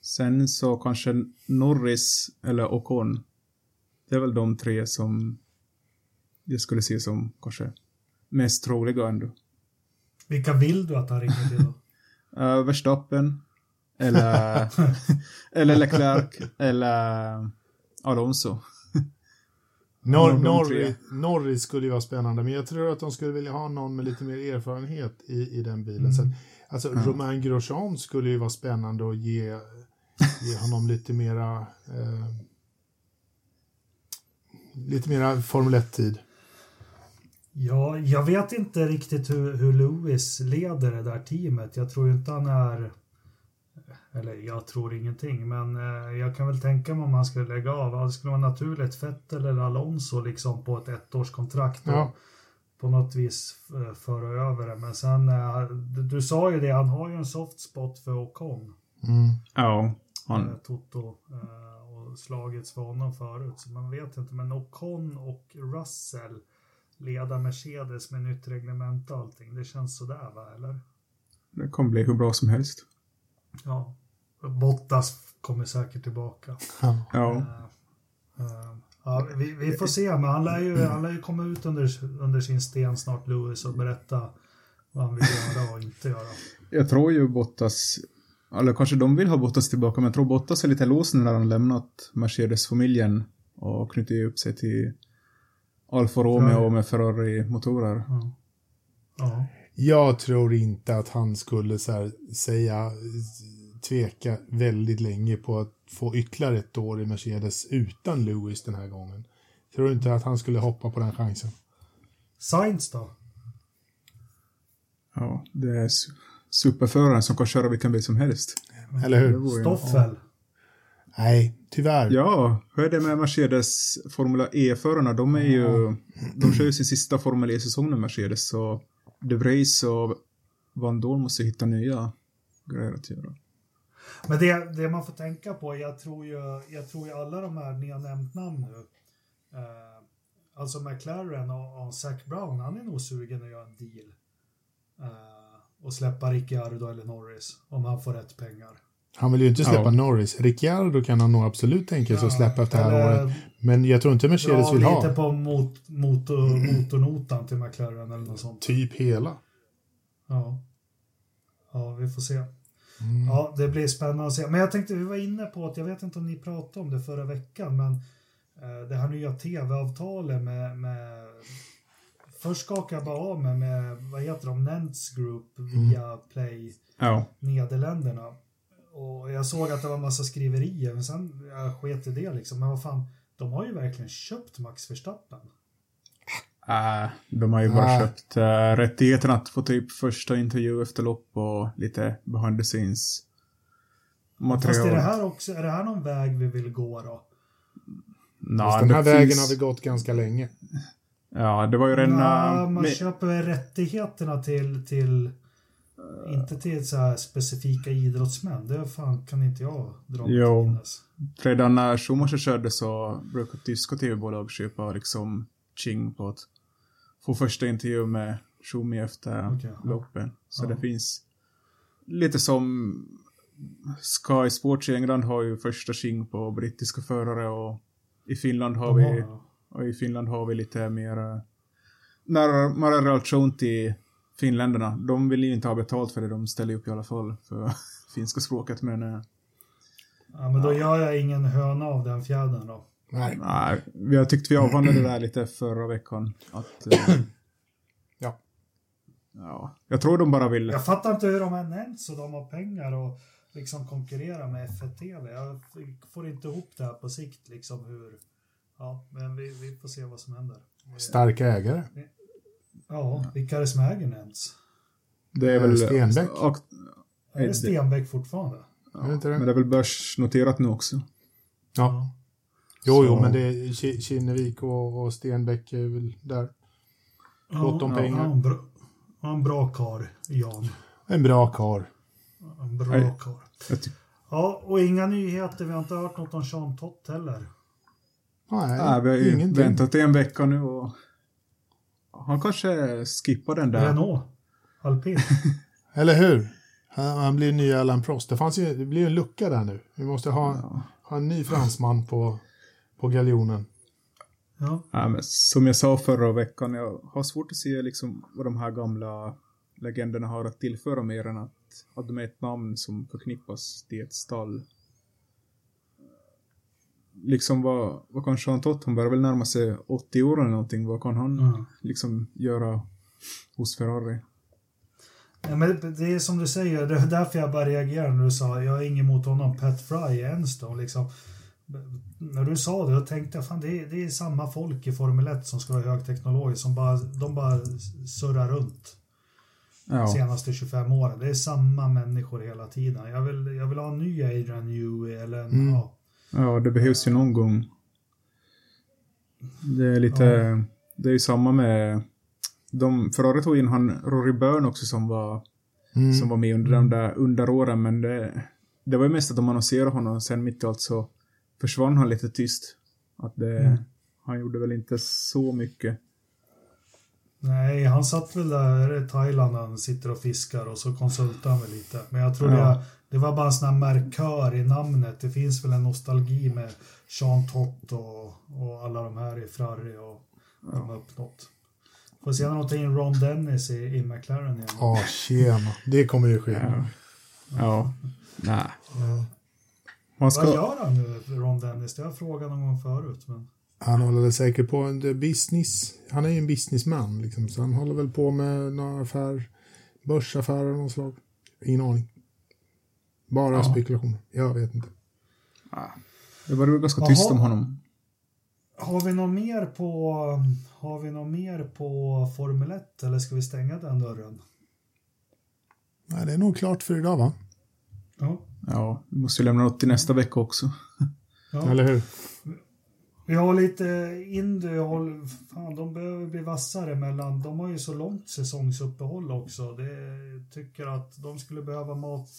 Sen så kanske Norris eller Ocon. Det är väl de tre som jag skulle se som kanske mest troliga ändå. Vilka vill du att han ringer till då? Uh, *laughs* Verstappen, eller, *laughs* eller Leclerc, eller Alonso. Nor Norris, Norris skulle ju vara spännande, men jag tror att de skulle vilja ha någon med lite mer erfarenhet i, i den bilen. Mm. Så att, alltså, Ja. Romain Grosjean skulle ju vara spännande att ge, ge honom lite mera eh, lite mera Formel 1-tid. Ja, jag vet inte riktigt hur, hur Lewis leder det där teamet. Jag tror inte han är... Eller jag tror ingenting, men eh, jag kan väl tänka mig om han skulle lägga av. Det skulle vara naturligt Vettel eller Alonso liksom på ett ettårskontrakt. och Ja. På något vis eh, föra över det. Men sen, eh, du, du sa ju det, han har ju en soft spot för Ocon. Mm. Ja, eh, han, Toto. eh, Och slagits för honom förut. Så man vet inte. Men Ocon och Russell leda Mercedes med nytt reglement och allting. Det känns sådär va, eller? det kommer bli hur bra som helst. Ja. Bottas kommer säkert tillbaka. Ja. Ja, Eh, eh, ja, vi, vi får se, men han lär ju, han lär ju komma ut under, under sin sten snart, Lewis, och berätta vad han vill göra och inte göra. jag tror ju Bottas, eller kanske de vill ha Bottas tillbaka, men jag tror Bottas är lite låst nu när han lämnat Mercedes-familjen och knutit upp sig till Alfa Romeo med Ferrari-motorer. Ja. Ja. Jag tror inte att han skulle så här, säga tveka väldigt länge på att få ytterligare ett år i Mercedes utan Lewis den här gången. Tror inte att han skulle hoppa på den chansen. Sainz då? Ja, det är su- superföraren som kan köra vilken bil som helst. Eller hur? Stoffel? Nej, tyvärr. Ja, hur är det med Mercedes Formula E-förarna? De är ju, de kör ju sin sista Formel E-säsong med Mercedes, så De Vries och Van Dorn måste hitta nya grejer att göra. Men det, det man får tänka på, jag tror ju, jag tror ju alla de här ni har nämnt namn nu. Eh, alltså McLaren och, och Zac Brown, han är nog sugen att göra en deal. Eh, och släppa Ricciardo eller Norris om han får rätt pengar. Han vill ju inte släppa Ja. Norris. Ricciardo kan han nog absolut tänka sig att släppa efter det här året. Men jag tror inte Mercedes dra vill lite ha på mot, motor, motornotan till McLaren eller något sånt. typ hela. Ja. Ja, vi får se. Mm. Ja, det blir spännande att se. Men jag tänkte, vi var inne på att, jag vet inte om ni pratade om det förra veckan, men eh, det här nya tv-avtalet med, med Först skakade jag bara av mig med, vad heter de, Nents Group via Play Ja, Nederländerna. Och jag såg att det var massa skriverier, men sen jag sket i det liksom. Men vad fan, de har ju verkligen köpt Max Verstappen. Äh, de har ju bara Ah. köpt äh, rättigheten att få typ första intervju efter lopp och lite behind the scenes material. Fast är det här också, är det här någon väg vi vill gå då? Nå, Fast den här vägen finns- har vi gått ganska länge. Ja, det var ju redan... Ja, äh, man med- köper väl rättigheterna till, till inte till så här specifika idrottsmän. Det fan kan inte jag dra Jo. till minnes. Redan när Schumacher körde så brukade tyska tv-bolag köpa liksom Ching på att få första intervju med Schumi efter ja. loppen. Så Ja. det finns lite som Sky Sports i England har ju första Ching på brittiska förare och i Finland har De vi och i Finland har vi lite mer närmare relation till finländarna. De vill ju inte ha betalt för det, de ställer upp i alla fall för *laughs* finska språket men eh, Ja, men då gör jag ingen höna av den fjädern då. Nej. Nej, vi har tyckt vi avhandlade det där lite förra veckan. Att, eh, *clears throat* Ja. ja, jag tror de bara vill... Jag fattar inte hur de har nämnt så de har pengar och liksom konkurrera med F1-TV. Jag får inte ihop det här på sikt liksom hur... Ja, men vi, vi får se vad som händer. Starka ägare. Ja, vilka är det som äger Nents? Det är väl... Stenbeck. Och, Är det Stenbeck fortfarande? Det? Men det är väl börsnoterat nu också. Ja. Jo, jo, men det är Ki- Kinnevik och, och Stenbeck är väl där. Gott om ja, pengar. Ja, en bra, ja, en bra kar, Jan. En bra kar. En bra Nej. kar. Ja, och inga nyheter. Vi har inte hört något om Sean Tott heller. Nej, Nej, vi har ju ingenting. väntat i en vecka nu och... Han kanske skippar den där. Renault. Alpin. *laughs* Eller hur? Han, han blir ny Alan Prost. Det, fanns ju, det blir ju en lucka där nu. Vi måste ha, Ja. ha en ny fransman på, på galjonen. Ja. Ja, men som jag sa förra veckan, jag har svårt att se liksom vad de här gamla legenderna har att tillföra mer än att, att de är ett namn som förknippas till ett stall. Liksom vad, vad kan Sean Tott, han börjar väl närma sig 80 år eller någonting, vad kan han Ja. liksom göra hos Ferrari? Ja, men det är som du säger, det är därför jag bara reagerade när du sa jag har inget emot honom, Pat Fry är Enstone liksom. När du sa det, jag tänkte fan det är, det är samma folk i Formel 1 som ska vara högteknologiskt som bara, de bara surrar runt de Ja, senaste 25 åren. Det är samma människor hela tiden. Jag vill, jag vill ha en ny Adrian Newey eller en, Mm. ja. ja det behövs ju någon gång. Det är lite, Ja. det är ju samma med, de, Ferrari tog in han Rory Byrne också som var Mm. som var med under de där underåren, men det, det var ju mest att de annonserade honom, sen mitt i allt så försvann han lite tyst. Att det, Mm. Han gjorde väl inte så mycket. Nej, han satt väl där i Thailand när han sitter och fiskar och så konsultar han väl lite. Men jag tror Ja. det, det var bara en sån här markör i namnet. Det finns väl en nostalgi med Sean Tott och, och alla de här i Ferrari och de har uppnått. Får se när de tar in Ron Dennis i, i McLaren igen. Ja, tjena. Det kommer ju ske. Ja. Ja. Nej. Man Vad ska... gör han nu, Ron Dennis? Det har jag frågat någon gång förut. Men... Han håller väl säkert på en business. Han är ju en businessman liksom. Så han håller väl på med några affär, börsaffärer av något slag. Ingen aning. Bara Ja. spekulationer. Jag vet inte. Det var ju ganska tyst Jaha. om honom. Har vi något mer på Har vi något mer på Formel 1 eller ska vi stänga den dörren? Nej, det är nog klart för idag va? Ja. Ja, vi måste ju lämna något till nästa vecka också. ja. Eller hur? Vi har lite Indy, fan de behöver bli vassare mellan, de har ju så långt säsongsuppehåll också. Det tycker att de skulle behöva mat,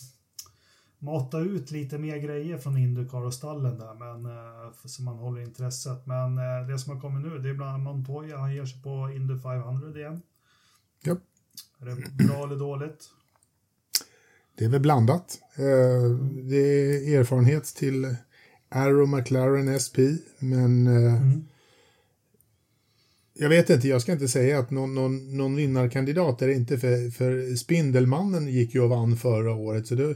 mata ut lite mer grejer från Indycar och stallen där, men eh, så man håller intresset. Men eh, det som har kommit nu, det är bland annat Montoya, han ger sig på Indy 500 igen. Japp. Är det bra eller dåligt? Det är väl blandat. Eh, Det är erfarenhet till Arrow McLaren SP, men eh, Mm. jag vet inte, jag ska inte säga att någon, någon, någon vinnarkandidat är det inte, för, för Spindelmannen gick ju och vann förra året, så det,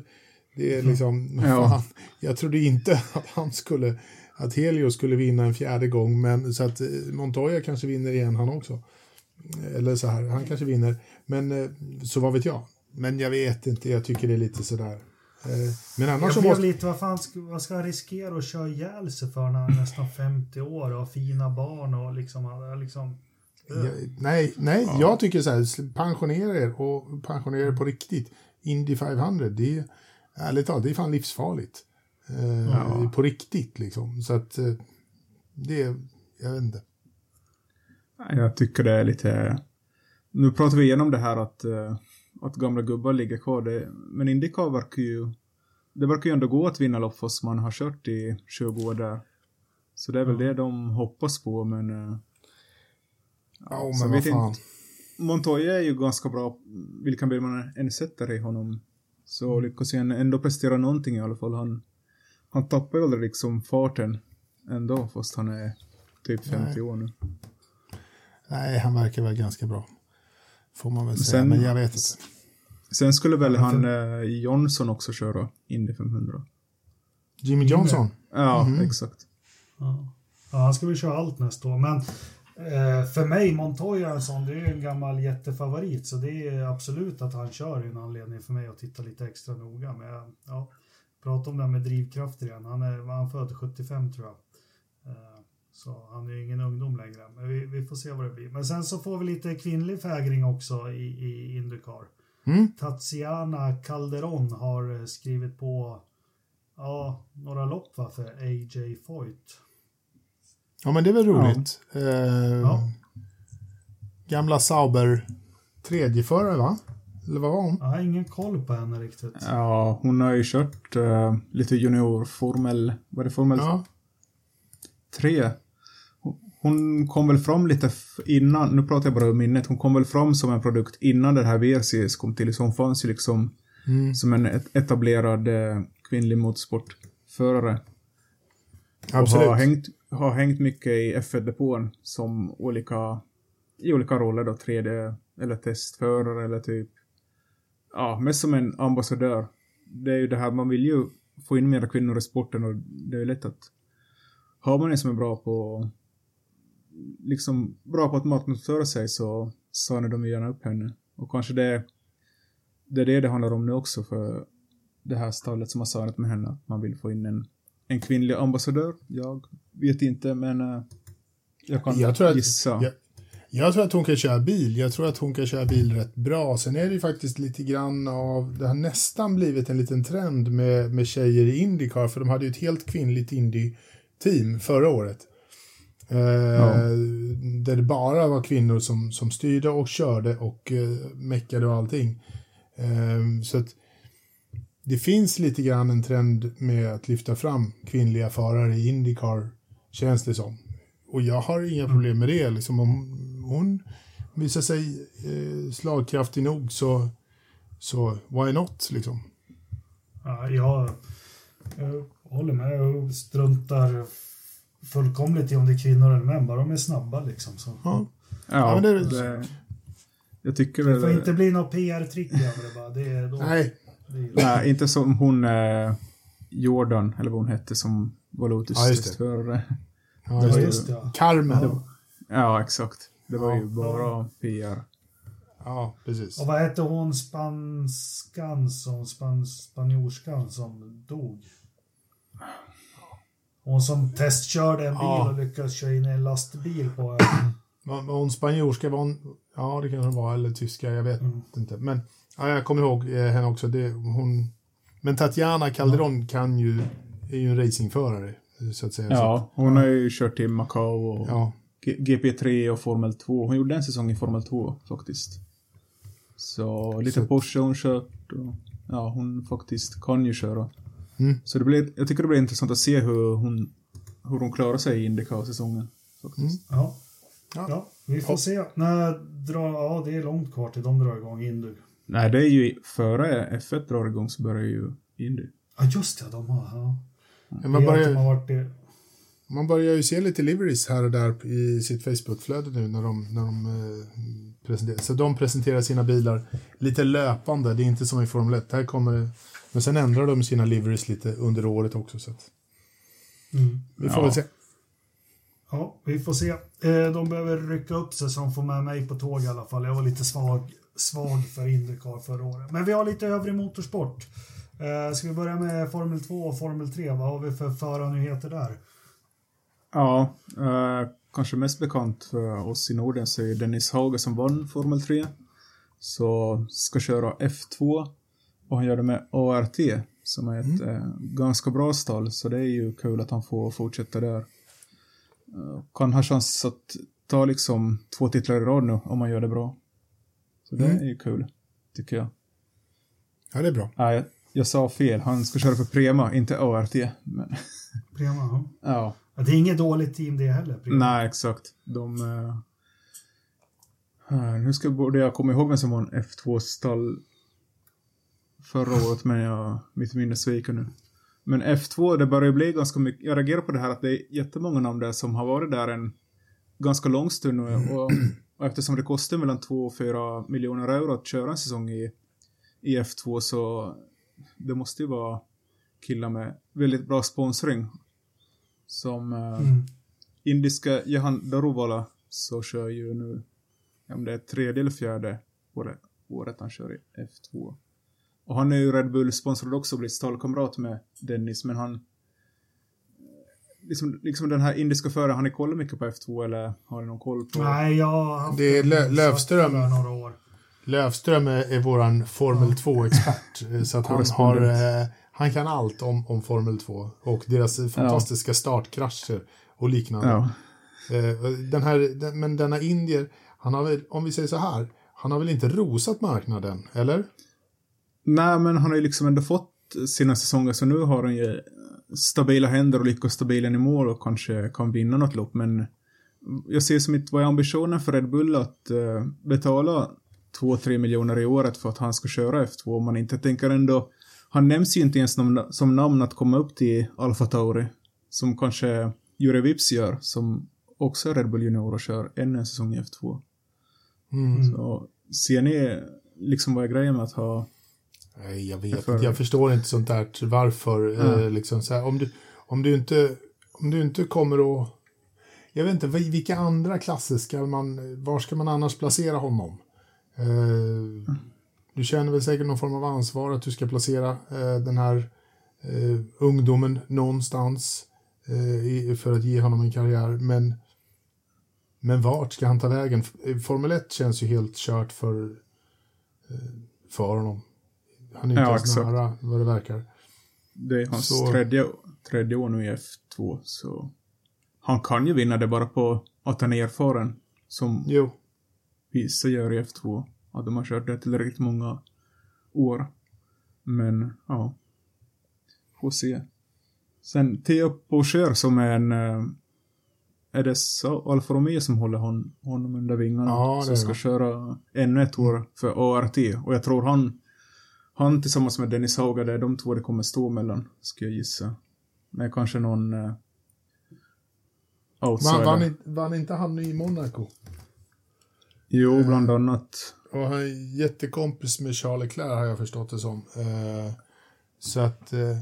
det är liksom, Ja. *laughs* fan, jag trodde inte att han skulle, att Helio skulle vinna en fjärde gång, men så att eh, Montoya kanske vinner igen han också. Eller så här, han kanske vinner, men så vad vet jag. Men jag vet inte, jag tycker det är lite sådär. Eh, Men annars Jag så blev måste... lite, vad fan ska, vad ska han riskera att köra ihjäl sig för när han är nästan 50 år och har fina barn och liksom, liksom Jag, nej, nej jag tycker så här, pensionera er och pensionera er på riktigt. Indy 500, det är ärligt talat, det är fan livsfarligt. Eh, Ja. På riktigt liksom. Så att eh, det är, jag vet inte. Jag tycker det är lite... Nu pratar vi igenom det här att, eh, att gamla gubbar ligger kvar. Det, men Indycar verkar ju... Det verkar ju ändå gå att vinna lopp fast man har kört i 20 år där. Så det är väl det de hoppas på, men... eh, Ja, så men vad fan. inte. Montoya är ju ganska bra, vilken bil man än sätter i honom. Så lyckas han ändå prestera någonting i alla fall. Han, han tappar ju aldrig liksom farten ändå, fast han är typ 50 Nej. år nu. Nej, han verkar väl ganska bra. Får man väl säga, Sen- men jag vet inte. Sen skulle väl han eh, Johnson också köra Indy 500. Jimmy Johnson? Ja, Mhm. exakt. Ja. ja, han ska väl köra allt nästa år. Men eh, för mig, Montoya är en sån, det är ju en gammal jättefavorit. Så det är absolut att han kör en anledning för mig att titta lite extra noga. Men ja, prata om det här med drivkrafter igen. Han är, var han född 75 tror jag. Eh, så han är ju ingen ungdom längre. Men vi, vi får se vad det blir. Men sen så får vi lite kvinnlig fägring också i, i Indycar. Mm? Tatiana Calderon har eh, skrivit på ja, några lopp va, för AJ Foyt. Ja, men det är väl Ja. roligt. Eh, Ja. Gamla Sauber tredjeförare, va? Eller vad var hon? Jag har ingen koll på henne riktigt. Ja, hon har ju kört eh, lite juniorformel, vad är det, formel Ja. 3? Hon- kom väl fram lite innan, nu pratar jag bara om minnet, hon kom väl fram som en produkt innan det här VRCS kom till, så hon fanns ju liksom Mm. som en et- etablerad eh, kvinnlig motorsportförare. Absolut. Och har hängt, har hängt mycket i F1-depån som olika, i olika roller då, 3D eller testförare eller typ, ja, mest som en ambassadör. Det är ju det här, man vill ju få in mera kvinnor i sporten och det är ju lätt att har man en som är bra på liksom bra på att marknadsföra sig så signar de gärna upp henne. Och kanske det, det är det det handlar om nu också för det här stallet som har signat med henne. Att man vill få in en, en kvinnlig ambassadör. Jag vet inte men uh, jag kan Jag tror, att, gissa. jag, jag tror att hon kan köra bil. Jag tror att hon kan köra bil rätt bra. Sen är det ju faktiskt lite grann av, det har nästan blivit en liten trend med, med tjejer i Indycar, för de hade ju ett helt kvinnligt Indy-team förra året. Eh, Där det bara var kvinnor som, som styrde och körde och eh, meckade och allting. Eh, så att det finns lite grann en trend med att lyfta fram kvinnliga förare i Indycar, känns det som. Och jag har inga problem med det. Liksom, om hon visar sig eh, slagkraftig nog så, så why not? Liksom. Ja, jag, jag håller med. Jag struntar fullkomligt i om det är kvinnor eller män. Bara de är snabba liksom. Så. Ja. Ja, Ja, men det- det, jag tycker Det får väl... inte bli något PR-trick över det bara. Det är då, Nej, det är, Nej, inte som hon eh, Jordan, eller vad hon hette, som var Lotus Ja, just det. testförare. ja, det just var det. just det. Ja. Carmen. Ja. Ja, exakt. Det var Ja. ju bara PR. Ja, precis. Och vad hette hon spanskan som, span, spanjorskan som dog? Hon som testkörde en bil Ja. och lyckades köra in i en lastbil på Var, var hon spanjorska? Var hon, ja, det kan hon vara. Eller tyska, jag vet Mm. inte. Men ja, jag kommer ihåg eh, henne också. Det, hon, men Tatjana Calderon kan ju, är ju en racingförare, så att säga. Ja, hon har ju kört till Macau och ja. G- GP3 och Formel 2. Hon gjorde en säsong i Formel 2 faktiskt. Så lite Så- Porsche har hon kört och ja, hon faktiskt kan ju köra. Mm. Så det blir, jag tycker det blir intressant att se hur hon, hur hon klarar sig i Indycar-säsongen. Faktiskt. Ja. Ja. ja, vi får se. När drar, ja, det är långt kvar till de drar igång Indy. Nej, det är ju före F1 drar igång så börjar ju Indy. Ja, just det. De har... Ja. Men Man, börjar, har varit det. man börjar ju se lite liveries här och där i sitt Facebook-flöde nu när de, när de eh, presenterar. Så de presenterar sina bilar lite löpande. Det är inte som i Formel 1. Här kommer det, men sen ändrar de sina liveries lite under året också. Så att, Mm. vi får Ja. väl se. Ja, vi får se. Eh, De behöver rycka upp sig så de får med mig på tåg i alla fall. Jag var lite svag, svag för Indycar förra året. Men vi har lite övrig motorsport. Eh, Ska vi börja med Formel 2 och Formel 3? Vad har vi för förarnyheter där? Ja, eh, kanske mest bekant för oss i Norden så är Dennis Hauger som vann Formel 3. Så ska köra F2 och han gör det med ART som är ett eh, ganska bra stall så det är ju kul att han får fortsätta där. Eh, kan ha chans att ta liksom två titlar i rad nu om han gör det bra. Så det Mm. är ju kul, tycker jag. Ja, det är bra. Nej, jag, jag sa fel. Han ska köra för Prema, inte ART. Men, *laughs* Prema, ja. ja. Ja, Det är inget dåligt team det heller. Prema. Nej, exakt. De... Uh, nu ska borde jag komma ihåg vem som var en F2-stall förra året, men jag, mitt minne sviker nu. Men F2, det börjar ju bli ganska mycket, jag reagerar på det här att det är jättemånga namn där som har varit där en ganska lång stund nu och, och *clears throat* eftersom det kostar mellan 2 och 4 miljoner euro att köra en säsong i, i F2 så det måste ju vara killar med väldigt bra sponsring som eh, Mm. indiska Jahan Daruvala så kör ju nu, om det är tredje eller fjärde året, året han kör i F2. Och han är ju Red Bull-sponsrad också och blivit stallkamrat med Dennis, men han liksom, liksom den här indiska föraren, har ni kollat mycket på F2 eller har ni någon koll på? Nej, jag Det är Lö- där några år. Lövström är, är våran Formel 2-expert. eh, så att han, har, eh, han kan allt om, om Formel 2 och deras fantastiska startkrascher och liknande. Ja. Eh, Den här, den, men denna indier, han har väl, om vi säger så här, han har väl inte rosat marknaden, eller? Nej, men han har ju liksom ändå fått sina säsonger, så nu har han ju stabila händer och lyckas ta bilen i mål och kanske kan vinna något lopp, men jag ser som inte, vad är ambitionen för Red Bull att uh, betala 2-3 miljoner i året för att han ska köra F2 om man inte tänker ändå, han nämns ju inte ens som, som namn att komma upp till Alfa Tauri. som kanske Jure Vips gör, som också är Red Bull Junior och kör ännu en säsong i F2. Mm. Så ser ni liksom vad är grejen med att ha... Nej, jag vet inte. Jag förstår inte sånt där. Varför? Ja. Eh, liksom så här, om, du, om, du inte, om du inte kommer att... Jag vet inte, vil- vilka andra klasser ska man... Var ska man annars placera honom? Eh, du känner väl säkert någon form av ansvar att du ska placera eh, den här eh, ungdomen någonstans eh, i, för att ge honom en karriär. Men, men vart ska han ta vägen? Formel 1 känns ju helt kört för, eh, för honom. Han är inte Ja, ens exakt. nära vad det verkar. Det är hans Så- tredje, tredje år nu i F2, så... Han kan ju vinna det bara på att han är erfaren, som Jo, vissa gör i F2. Att de har kört det tillräckligt många år. Men, ja. Får se. Sen Theo Pocher som är en... eh, Är det så Alfa Romeo som håller hon, honom under vingarna? Ja, som ska det. köra ännu ett år för ART. Och jag tror han... Han tillsammans med Dennis Hauga, det är de två det kommer stå mellan, ska jag gissa. Med kanske någon... Eh, outsider. vann, vann, inte- vann inte han i Monaco? Jo, bland annat. Och han är jättekompis med Charles Leclerc har jag förstått det som. Eh, så att... Eh,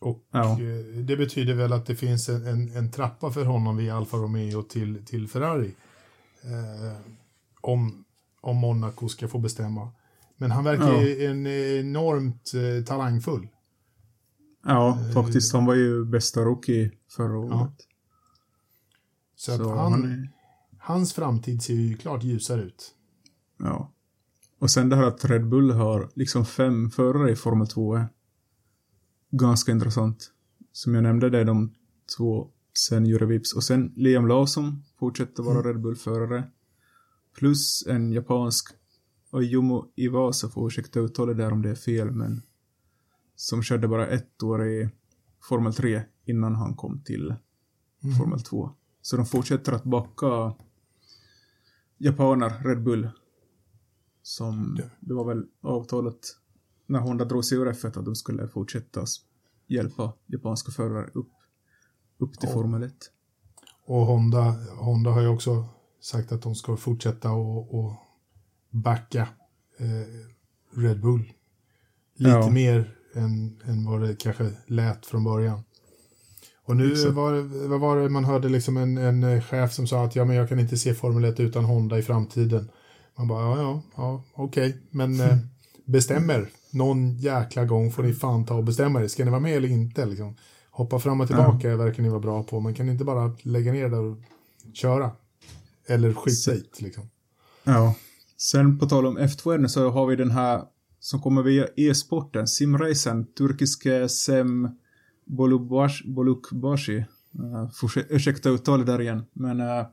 och Ja. eh, det betyder väl att det finns en, en, en trappa för honom via Alfa Romeo till, till Ferrari. Eh, om, om Monaco ska få bestämma. Men han verkar Ja. ju en enormt eh, talangfull. Ja, faktiskt. Han var ju bästa rookie förra året. Så, att Så han, han hans framtid ser ju klart ljusare ut. Ja. Och sen det här att Red Bull har liksom fem förare i Formel 2 är ganska intressant. Som jag nämnde, det är de två, sen Jure Vips och sen Liam Lawson fortsätter vara Red Bull-förare. Plus en japansk Oyumo Iwasa, får ursäkta uttalet där om det är fel, men som körde bara ett år i Formel 3 innan han kom till Formel 2. Så de fortsätter att backa japaner, Red Bull. Som, det var väl avtalet när Honda drog sig ur F1 att de skulle fortsätta hjälpa japanska förare upp, upp till Ja. Formel 1. Och Honda, Honda har ju också sagt att de ska fortsätta och, och backa eh, Red Bull. Lite Ja. mer än, än vad det kanske lät från början. Och nu Exakt. var, det- vad var det man hörde liksom en, en eh, chef som sa att ja, men jag kan inte se Formel 1 utan Honda i framtiden. Man bara ja, ja, ja okej, men eh, *laughs* bestämmer. Någon jäkla gång får ni fan ta och bestämma er. Ska ni vara med eller inte? Liksom. Hoppa fram och tillbaka verkar ni vara bra på, men kan inte bara lägga ner där och köra? Eller skita i det, liksom. Ja. Sen på tal om F2 så har vi den här som kommer via e-sporten, simracen, turkiska Sem Bolukbashi. Uh, ursäkta uttalet där igen, men eh,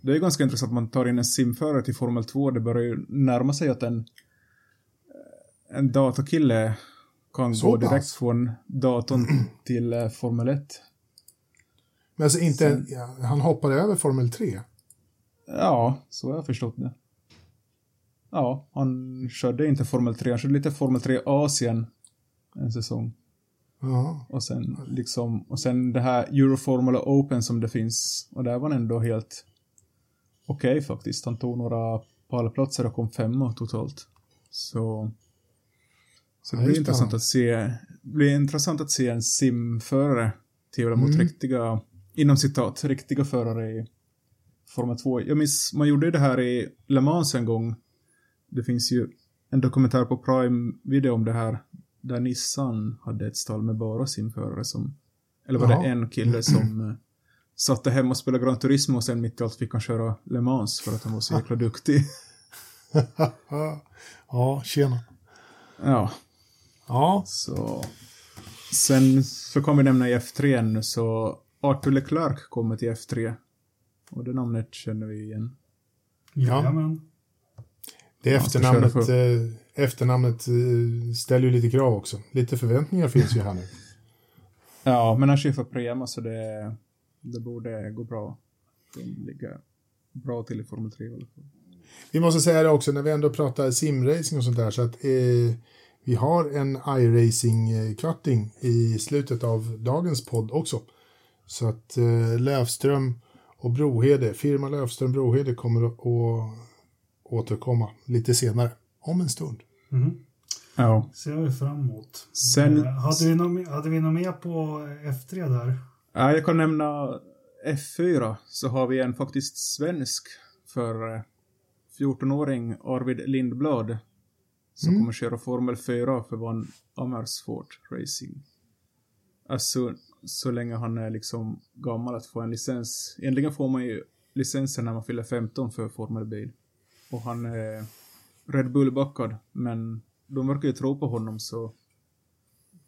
det är ganska intressant att man tar in en simförare till Formel 2. Det börjar ju närma sig att en, eh, en datakille kan Så gå pass? direkt från datorn *clears throat* till eh, Formel 1. Men alltså inte, ja, han hoppade över Formel 3. Ja, så har jag förstått det. Ja, han körde inte Formel 3, han körde lite Formel 3 Asien en säsong. Ja, Och sen liksom, och sen det här Euroformula Open som det finns. Och där var han ändå helt okej faktiskt. Han tog några pallplatser och kom femma totalt. Så, så det Ja, blir intressant att se, blir intressant att se en simförare tävla mot Mm. riktiga, inom citat, riktiga förare i Formel 2. Jag minns, man gjorde det här i Le Mans en gång. Det finns ju en dokumentär på Prime Video om det här. Där Nissan hade ett stall med bara simförare som... Eller var Jaha. det en kille som eh, satte hem och spelade Gran Turismo och sen mitt i allt fick han köra Le Mans för att han var så jäkla duktig. *laughs* ja tjena. Ja, Ja, så... Sen så kan vi nämna i F3 nu så Arthur Leclerc kommer till F3. Och det namnet känner vi igen. Ja. Jajamän. Det Ja, efternamnet, eh, efternamnet eh, ställer ju lite krav också. Lite förväntningar finns ju här nu. Ja, men han kör för Prema så det, det borde gå bra. De ligger bra till i Formel 3 i alla fall. Vi måste säga det också när vi ändå pratar simracing och sånt där så att eh, vi har en iRacing-karting i slutet av dagens podd också. Så att eh, Lövström och Brohede, firma Lövström Brohede kommer att återkomma lite senare, om en stund. Mm. Ja. Ser vi fram emot. Sen- Eh, hade, vi något, hade vi något mer på F3 där? Ja, jag kan nämna F4 så har vi en faktiskt svensk för eh, 14-åring Arvid Lindblad som Mm. kommer köra Formel 4 för Van Amersfoort Racing. Alltså, så länge han är liksom gammal att få en licens. Egentligen får man ju licensen när man fyller 15 för formelbil. Och han är Red Bull-backad, men de verkar ju tro på honom så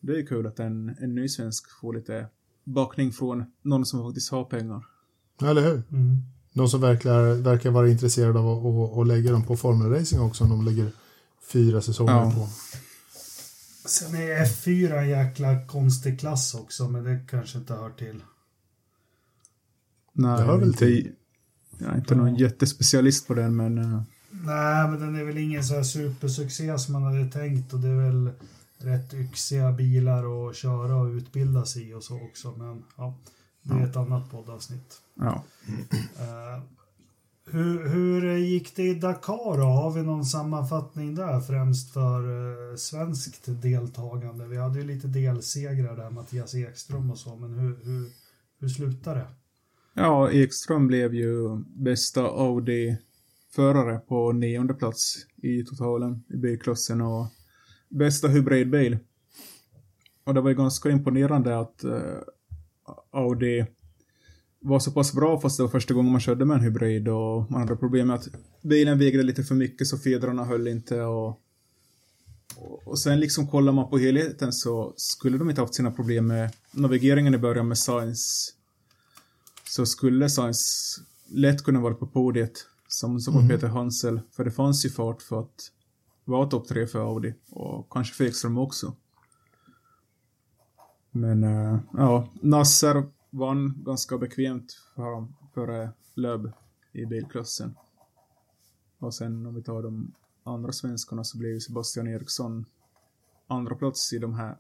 det är ju kul att en, en ny svensk får lite backning från någon som faktiskt har pengar. Eller hur? Mm. De som verkar, verkar vara intresserade av att, att, att lägga dem på formelracing också, om de lägger fyra säsonger Ja. på. Sen är F4 en jäkla konstig klass också, men det kanske inte hör till. Nej, Det hör väl inte, till. Jag är inte någon jättespecialist på den, men eh, Nej, men den är väl ingen så här supersuccé som man hade tänkt och det är väl rätt yxiga bilar att köra och utbilda sig i och så också. Men ja, det är ett annat poddavsnitt. ja. Eh, hur, hur gick det i Dakar då? Har vi någon sammanfattning där främst för eh, svenskt deltagande? Vi hade ju lite delsegrar där, Mattias Ekström och så, men hur, hur, hur slutade det? Ja, Ekström blev ju bästa förare på nionde plats i totalen i bilklassen och bästa hybridbil. Och det var ju ganska imponerande att eh, Audi var så pass bra fast det var första gången man körde med en hybrid och man hade problem med att bilen vägde lite för mycket så fjädrarna höll inte och och sen liksom kollar man på helheten så skulle de inte haft sina problem med navigeringen i början med Science så skulle Sainz lätt kunna vara på podiet som, som Mhm. Peter Hansel. För det fanns ju fart för att vara topp tre för Audi och kanske för Ekström också. Men eh, ja, Nasser vann ganska bekvämt för, för Löb i bilklassen. Och sen om vi tar de andra svenskarna så blev Sebastian Eriksson andra plats i de här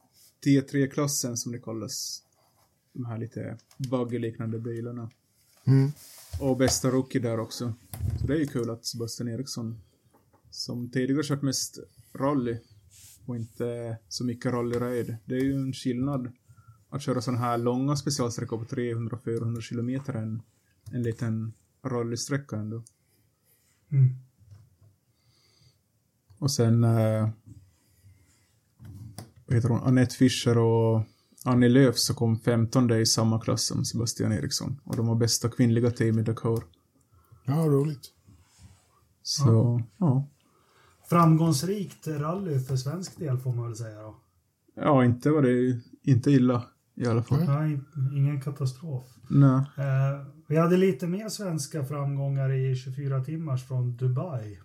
T3-klassen som det kallas. De här lite buggy-liknande bilarna. Mm. Och bästa rookie där också. Så det är ju kul att Sebastian Eriksson, som tidigare kört mest rally och inte så mycket rally-raid. Det är ju en skillnad att köra sådana här långa specialsträckor på 300-400 kilometer än en liten rallysträcka ändå. Mm. Och sen eh, vad heter hon? Annette Fischer och Annie Lööf så kom 15 i samma klass som Sebastian Eriksson. Och de var bästa kvinnliga team i Dakar. Ja, roligt. Så, ja. Framgångsrikt rally för svensk del får man väl säga då. Ja, inte var det inte illa i alla fall. Nej, ingen katastrof. Nej. Eh, vi hade lite mer svenska framgångar i 24 timmars från Dubai.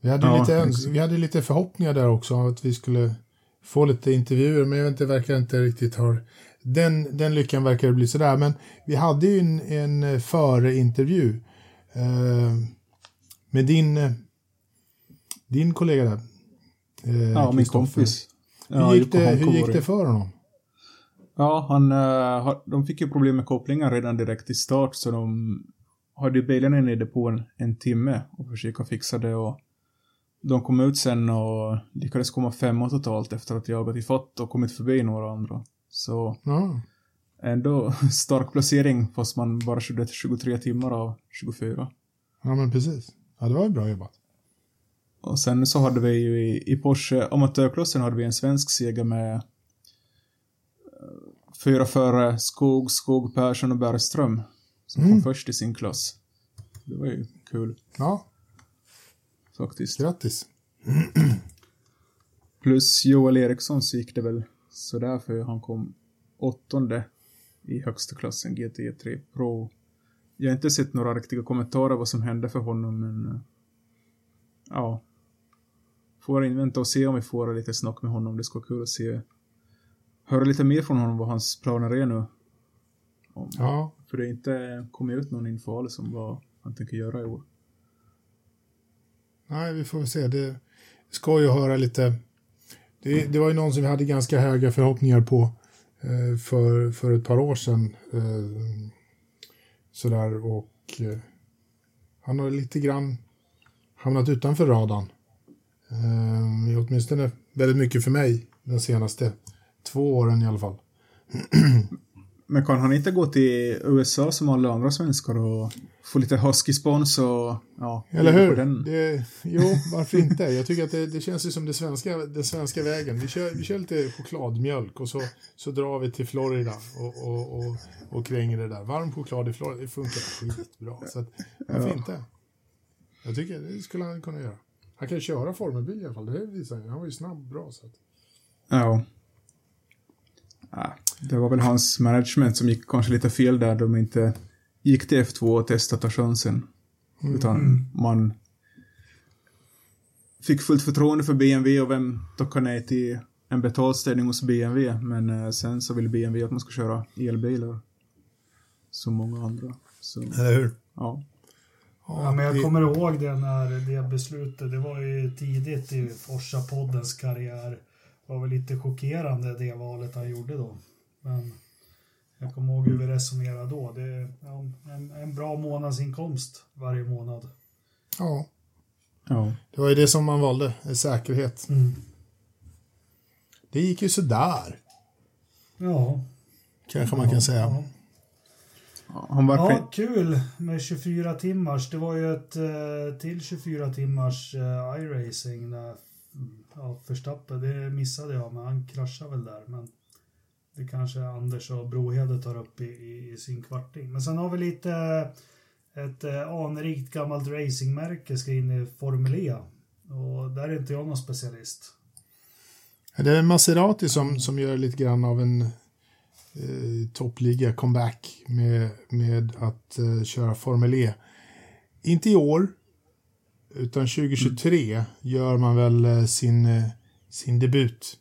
Vi hade, Ja, lite, vi hade lite förhoppningar där också att vi skulle få lite intervjuer, men jag vet inte, verkar inte riktigt ha... Den, den lyckan verkar bli sådär, men vi hade ju en, en före-intervju eh, med din, din kollega där. Eh, Ja, min kompis. Hur, gick det, hur gick det för honom? Ja, han, eh, de fick ju problem med kopplingen redan direkt i start så de hade ju bilen inne i depån en timme och försöka fixa det och de kom ut sen och lyckades komma femma totalt efter att jagat ifatt och kommit förbi några andra. Så Ja, ändå *laughs* stark placering fast man bara körde 23 timmar av 24. ja men precis. Ja, det var ju bra jobbat. Och sen så hade vi ju i, i Porsche amatörklassen hade vi en svensk seger med eh, fyra före Skog, Skog, Persson och Bergström. Som Mm. kom först i sin klass. Det var ju kul Ja, faktiskt. grattis. *clears throat* Plus Joel Eriksson så gick det väl sådär för han kom åttonde i högsta klassen GT3 Pro. Jag har inte sett några riktiga kommentarer vad som hände för honom men eh, ja. Får invänta och se om vi får lite snack med honom. Det ska vara kul att se höra lite mer från honom vad hans planer är nu. Om, Ja, För det är inte kommit ut någon info alls om vad han tänker göra i år nej, vi får väl se. Det ska ju höra lite... Det, det var ju någon som vi hade ganska höga förhoppningar på eh, för, för ett par år sedan. Eh, sådär och eh, han har lite grann hamnat utanför radarn. Eh, åtminstone väldigt mycket för mig de senaste två åren i alla fall. Men kan han inte gå till USA som alla andra svenskar och få lite husky-spons och ja, Eller hur? Den. Det, jo, varför inte? Jag tycker att det, det känns ju som det svenska, den svenska vägen. Vi kör, vi kör lite chokladmjölk och så, så drar vi till Florida och, och, och, och kränger det där. Varm choklad i Florida, det funkar skitbra. Så att, varför Ja. inte? Jag tycker det skulle han kunna göra. Han kan köra formelbil i alla fall, det visar han. Han var ju snabb bra. Så att. Ja. ja. Det var väl hans management som gick kanske lite fel där. De inte gick till F2 och testade att ta chansen. Utan man fick fullt förtroende för BMW och vem tackade nej till en betalställning hos BMW. Men eh, sen så ville BMW att man ska köra elbilar. Som många andra. Så, Eller hur? ja. Ja, men jag kommer ihåg det när det beslutet, det var ju tidigt i Forsa-poddens karriär. Det var väl lite chockerande det valet han gjorde då. Men jag kommer ihåg hur vi resonerade då. Det är en, en bra månadsinkomst varje månad. Ja, ja. det var ju det som man valde, säkerhet. Mm. Det gick ju sådär, Ja. kanske man kan säga. Ja. Ja, Han var Ja, kul med 24 timmars. Det var ju ett eh, till 24 timmars eh, iRacing där mm, ja, Verstappen, det missade jag, men han kraschade väl där. Men det kanske Anders och Brohede tar upp i, i, i sin kvarting. Men sen har vi lite ett eh, anrikt gammalt racingmärke ska in i Formel E. Och där är inte jag någon specialist. Det är Maserati som, som gör lite grann av en eh, toppliga comeback med, med att eh, köra Formel E. Inte i år, utan 2023 gör man väl eh, sin, eh, sin debut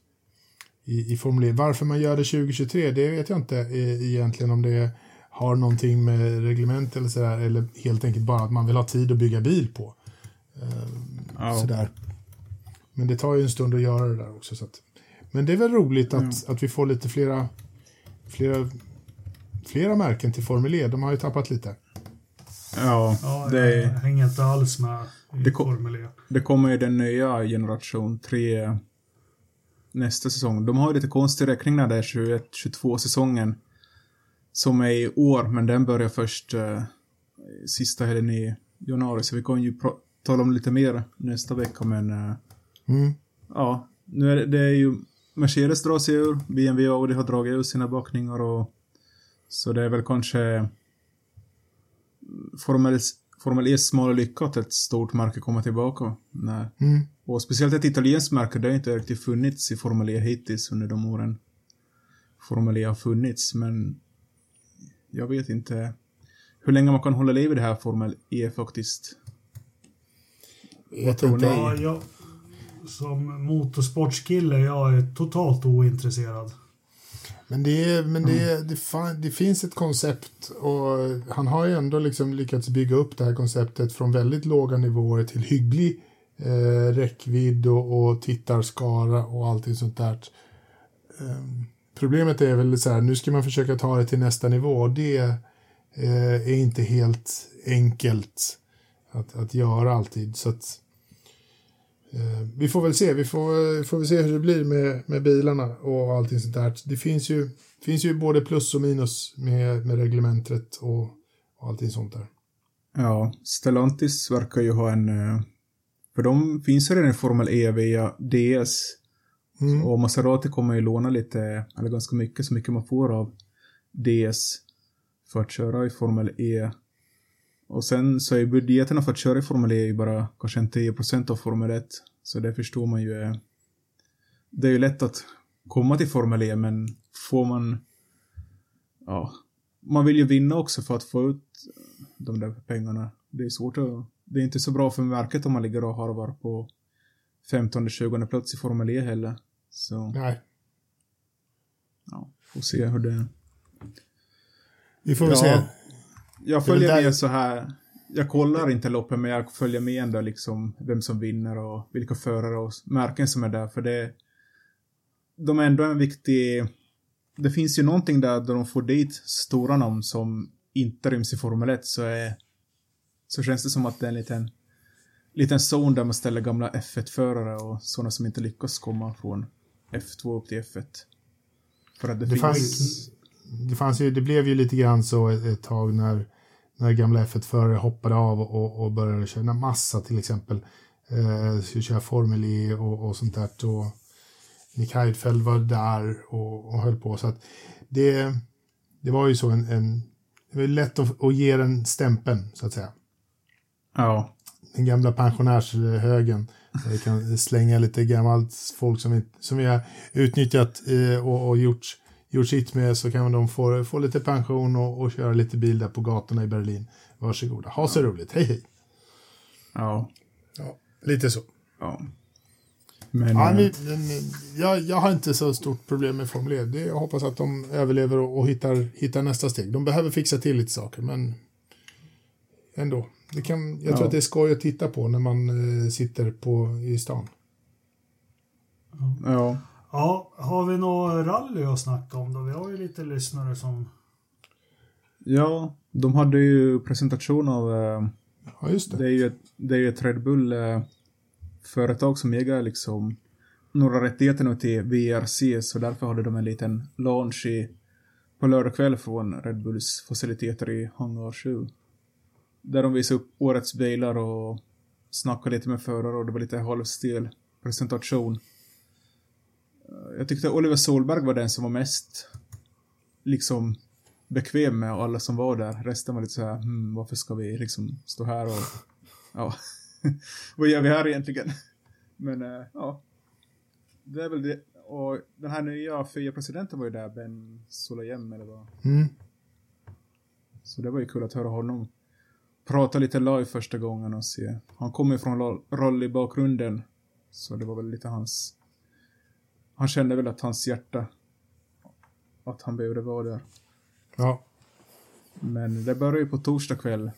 i, i Formel E. Varför man gör det 2023, det vet jag inte eh, egentligen om det har någonting med reglement eller sådär, eller helt enkelt bara att man vill ha tid att bygga bil på. Ja. Sådär. Men det tar ju en stund att göra det där också. Så att, men det är väl roligt att, att vi får lite flera, flera, flera märken till Formel E. De har ju tappat lite. Ja, Ja, det, jag hänger inte alls med i Det kom- Formel E. det kommer ju den nya generation 3 nästa säsong. De har ju lite konstig räkning när det är 21-22 säsongen. Som är i år, men den börjar först eh, sista helgen i januari. Så vi kan ju tala om lite mer nästa vecka, men eh, Mm. ja, nu är det, det är ju Mercedes drar sig ur, BMW och Audi har dragit ur sina bakningar och så det är väl kanske Formel, Formel E smal lycka att ett stort märke kommer tillbaka. Nej. Mm. Och speciellt ett italienskt märke, det har inte riktigt funnits i Formel E hittills under de åren Formel E har funnits, men jag vet inte hur länge man kan hålla liv i det här Formel E faktiskt. Vet tror inte. ni? Ja, jag, som motorsportskille jag är totalt ointresserad. Men, det, är, men det, är, det, fan, det finns ett koncept och han har ju ändå liksom lyckats bygga upp det här konceptet från väldigt låga nivåer till hygglig eh, räckvidd och, och tittarskara och allting sånt där. Eh, problemet är väl så här, nu ska man försöka ta det till nästa nivå och det eh, är inte helt enkelt att, att göra alltid. Så att, eh, vi får väl se, vi får, får väl se hur det blir med, med bilarna och allting sånt där. Det finns ju, finns ju både plus och minus med, med reglementet och, och allting sånt där. Ja, Stellantis verkar ju ha en... Eh, för de finns ju redan i Formel E via DS. Mm. Och Maserati kommer ju låna lite, eller ganska mycket, så mycket man får av DS för att köra i Formel E. Och sen så är budgeterna för att köra i Formel E ju bara kanske en 10% av Formel 1. Så det förstår man ju. Det är ju lätt att komma till Formel E, men får man... Ja, man vill ju vinna också för att få ut de där pengarna. Det är svårt att... Det är inte så bra för märket om man ligger och harvar på 15-20 plats i Formel E heller. Så, Nej, ja, får se hur det... vi får väl Ja. se. Jag följer där- med så här. Jag kollar inte loppen, men jag följer med ändå liksom vem som vinner och vilka förare och märken som är där. För det... De är ändå en viktig det finns ju någonting där då de får dit stora namn som inte ryms i Formel 1 så är så känns det som att det är en liten liten zon där man ställer gamla F1-förare och sådana som inte lyckas komma från F2 upp till F1. För att det, det finns... Fanns, det fanns ju, det blev ju lite grann så ett, ett tag när, när gamla F1-förare hoppade av och, och började köra massa till exempel. Eh, skulle köra Formel E och, och sånt där. Och Nick Heidfeld var där och, och höll på. Så att det, det var ju så en, en det var lätt att, att ge den stämpeln så att säga. Ja den gamla pensionärshögen. Vi kan slänga lite gammalt folk som vi, som vi har utnyttjat eh, och, och gjort, gjort sitt med så kan de få, få lite pension och, och köra lite bil där på gatorna i Berlin. Varsågoda. Ha så ja. roligt. Hej hej. Ja. Ja, lite så. Ja. Men, ja, men, jag, jag har inte så stort problem med Formel E. Jag hoppas att de överlever och, och hittar, hittar nästa steg. De behöver fixa till lite saker, men ändå. Det kan, jag tror ja. att det är skoj att titta på när man eh, sitter på, i stan. Ja. Ja, har vi något rally att snacka om då? Vi har ju lite lyssnare som... Ja, de hade ju presentation av... Eh, ja, just det. Det är ju ett, det är ett Red Bull eh, företag som äger liksom några rättigheter nu till VRC så därför hade de en liten launch i, på lördag kväll från Red Bulls faciliteter i Hangar 7. Där de visade upp årets bilar och snackade lite med förare och det var lite halvstel presentation. Eh, jag tyckte Oliver Solberg var den som var mest liksom bekväm med alla som var där. Resten var lite så här, hmm, varför ska vi liksom stå här och ja, *laughs* vad gör vi här egentligen? *laughs* Men äh, ja, det är väl det. Och den här nya FIA-presidenten var ju där, Ben Solojem eller vad. Mm. Så det var ju kul att höra honom prata lite live första gången och se. Han kommer från rally-bakgrunden. Så det var väl lite hans... Han kände väl att hans hjärta... Att han behövde vara där. Ja. Men det börjar ju på torsdag kväll.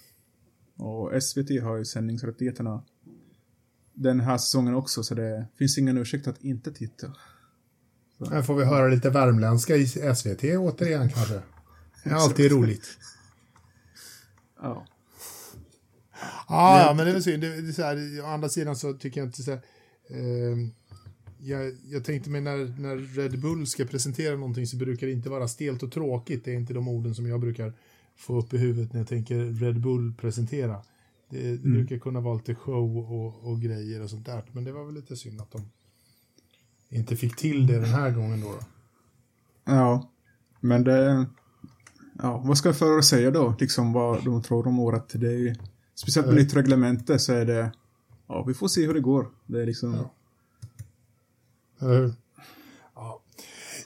Och SVT har ju sändningsrättigheterna den här säsongen också, så det finns ingen ursäkt att inte titta. Så. Här får vi höra lite värmländska i SVT återigen kanske. Det är alltid roligt. Ja. Ah, ja, men det är väl synd. Det, det, så här, å andra sidan så tycker jag inte så här, eh, jag, jag tänkte mig när, när Red Bull ska presentera någonting så brukar det inte vara stelt och tråkigt. Det är inte de orden som jag brukar få upp i huvudet när jag tänker Red Bull presentera. Det, det mm. brukar kunna vara lite show och, och, grejer och sånt där. Men det var väl lite synd att de inte fick till det den här gången då. då. Ja, men det... Ja, vad ska förare säga då? Liksom vad de tror om året. Det är ju Speciellt med nytt reglemente så är det... Ja, vi får se hur det går. Det är liksom... Ja. Uh, ja.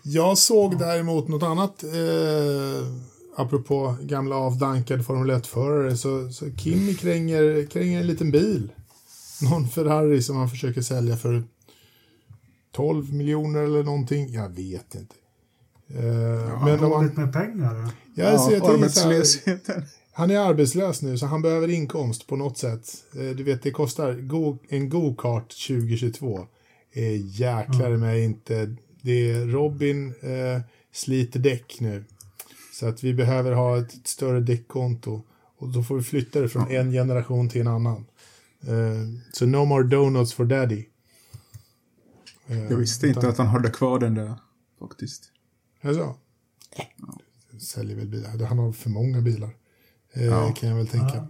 Jag såg däremot något annat, eh, apropå gamla avdankade Formel 1-förare, så, så Kimi kränger, kränger en liten bil. Någon Ferrari som han försöker sälja för 12 miljoner eller någonting. Jag vet inte. Eh, ja, men dåligt man, med pengar. Ja, ja arbetslösheten. Han är arbetslös nu så han behöver inkomst på något sätt. Eh, du vet det kostar go en go-kart 2022. Eh, jäklar mm. mig inte. Det är Robin eh, sliter däck nu. Så att vi behöver ha ett, ett, större däckkonto. Och då får vi flytta det från en generation till en annan. Eh, så no more donuts for daddy. Eh, Jag visste inte att han hade kvar den där faktiskt. Alltså? Ja. Säljer väl bilar. Han har för många bilar. Eh, ja. Kan jag väl tänka. Ja.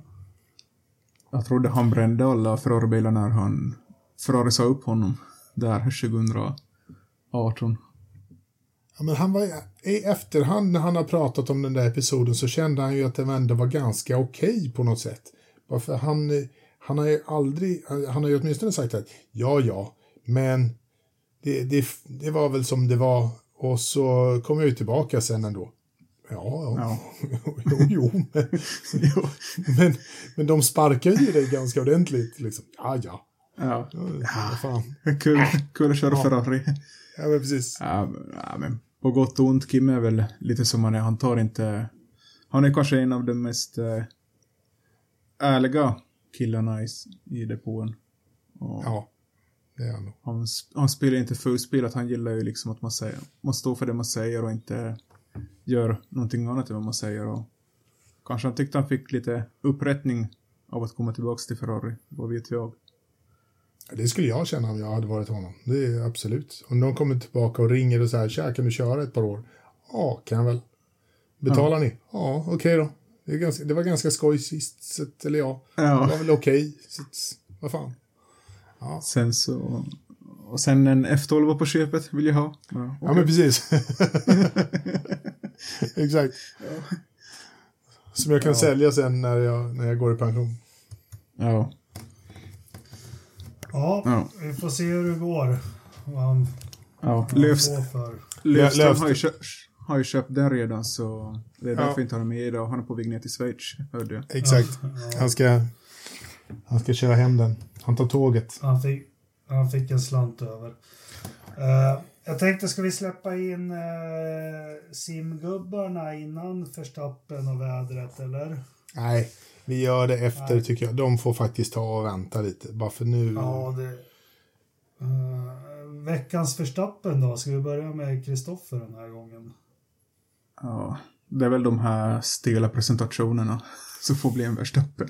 Jag trodde han brände alla Ferrari-bilar när han Ferrari sa upp honom där 2018. Ja, men han var, I efterhand när han har pratat om den där episoden så kände han ju att den ändå var ganska okej okay på något sätt. Varför han, han har ju aldrig, han har ju åtminstone sagt att ja, ja, men det, det, det var väl som det var och så kom jag ju tillbaka sen ändå. Ja, ja. *laughs* jo, jo, men, men, men de sparkar ju dig ganska ordentligt. Liksom. Ja, ja. Ja, ja fan. Kul, kul att köra ja. Ferrari. Ja, men precis. Ja, men på gott och ont, Kim är väl lite som han är. Han tar inte... Han är kanske en av de mest äh, ärliga killarna i, i depån. Och, ja. Det är han nog. Han, han spelar inte fullspelat, han gillar ju liksom att man säger, man står för det man säger och inte gör någonting annat än vad man säger och kanske han tyckte han fick lite upprättning av att komma tillbaks till Ferrari, vad vet jag. Det skulle jag känna om jag hade varit honom. Det är absolut. Om någon kommer tillbaka och ringer och säger tja, kan du köra ett par år? Ja, kan jag väl. Betalar ni? Ja, okej då. Det, ganska, det var ganska skoj sist, så, eller ja, det Ja. var väl okej. att, vad fan. Sen så, och sen en F12 på köpet vill jag ha. Ja, Ja, men precis. *laughs* Exakt. Som jag kan sälja sen när jag, när jag går i pension. ja. Ja, Ja. vi får se hur det går. Vad ja. Löfström Löfström- har ju, köpt, har ju köpt den redan så det är därför Ja. inte han är med idag. Han är på väg ner till Schweiz, hörde jag. Exakt. Ja, Han, ska, han ska köra hem den. Han tar tåget. han, fick, han fick en slant över. Eh, jag tänkte, ska vi släppa in uh, simgubbarna innan förstappen och vädret, eller? Nej, vi gör det efter Nej. tycker jag. De får faktiskt ta och vänta lite. Bara för nu. Ja, det... Eh, veckans förstappen då? Ska vi börja med Kristoffer den här gången? Ja, det är väl de här stela presentationerna som får bli en Verstappen.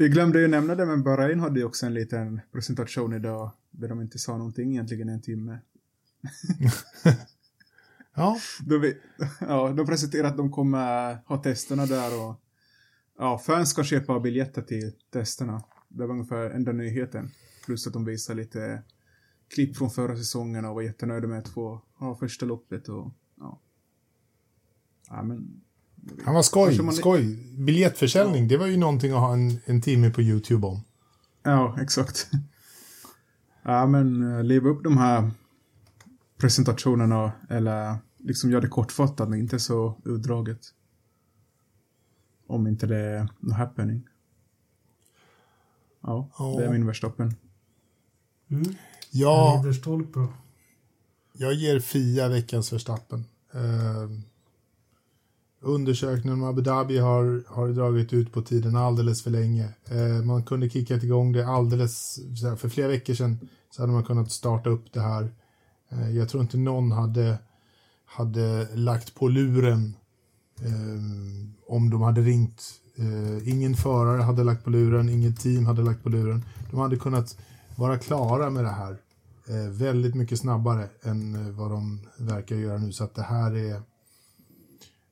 Vi glömde ju nämna det, men Bahrain hade ju också en liten presentation idag där de inte sa någonting egentligen en timme. *laughs* Ja, vi, ja, de presenterade att de kommer ha testerna där och ja, fans kan köpa biljetter till testerna. Det var ungefär enda nyheten. Plus att de visar lite klipp från förra säsongen och var jättenöjda med att få ha första loppet och ja. Ja, men han var skoj. Man- skoj. Biljettförsäljning, det var ju någonting att ha en, en timme på YouTube om. Ja, exakt. Ja, men eh, leva upp de här presentationerna eller liksom gör det kortfattat men inte så utdraget. Om inte det är något happening. Ja, Ja. det är min Verstappen. Mm. Ja, jag ger Fia veckans Verstappen. Uh, undersökningen om Abu Dhabi har, har dragit ut på tiden alldeles för länge. Eh, man kunde kickat igång det alldeles, för flera veckor sedan så hade man kunnat starta upp det här. Eh, jag tror inte någon hade, hade lagt på luren eh, om de hade ringt. Eh, ingen förare hade lagt på luren, inget team hade lagt på luren. De hade kunnat vara klara med det här eh, väldigt mycket snabbare än eh, vad de verkar göra nu. Så att det här är...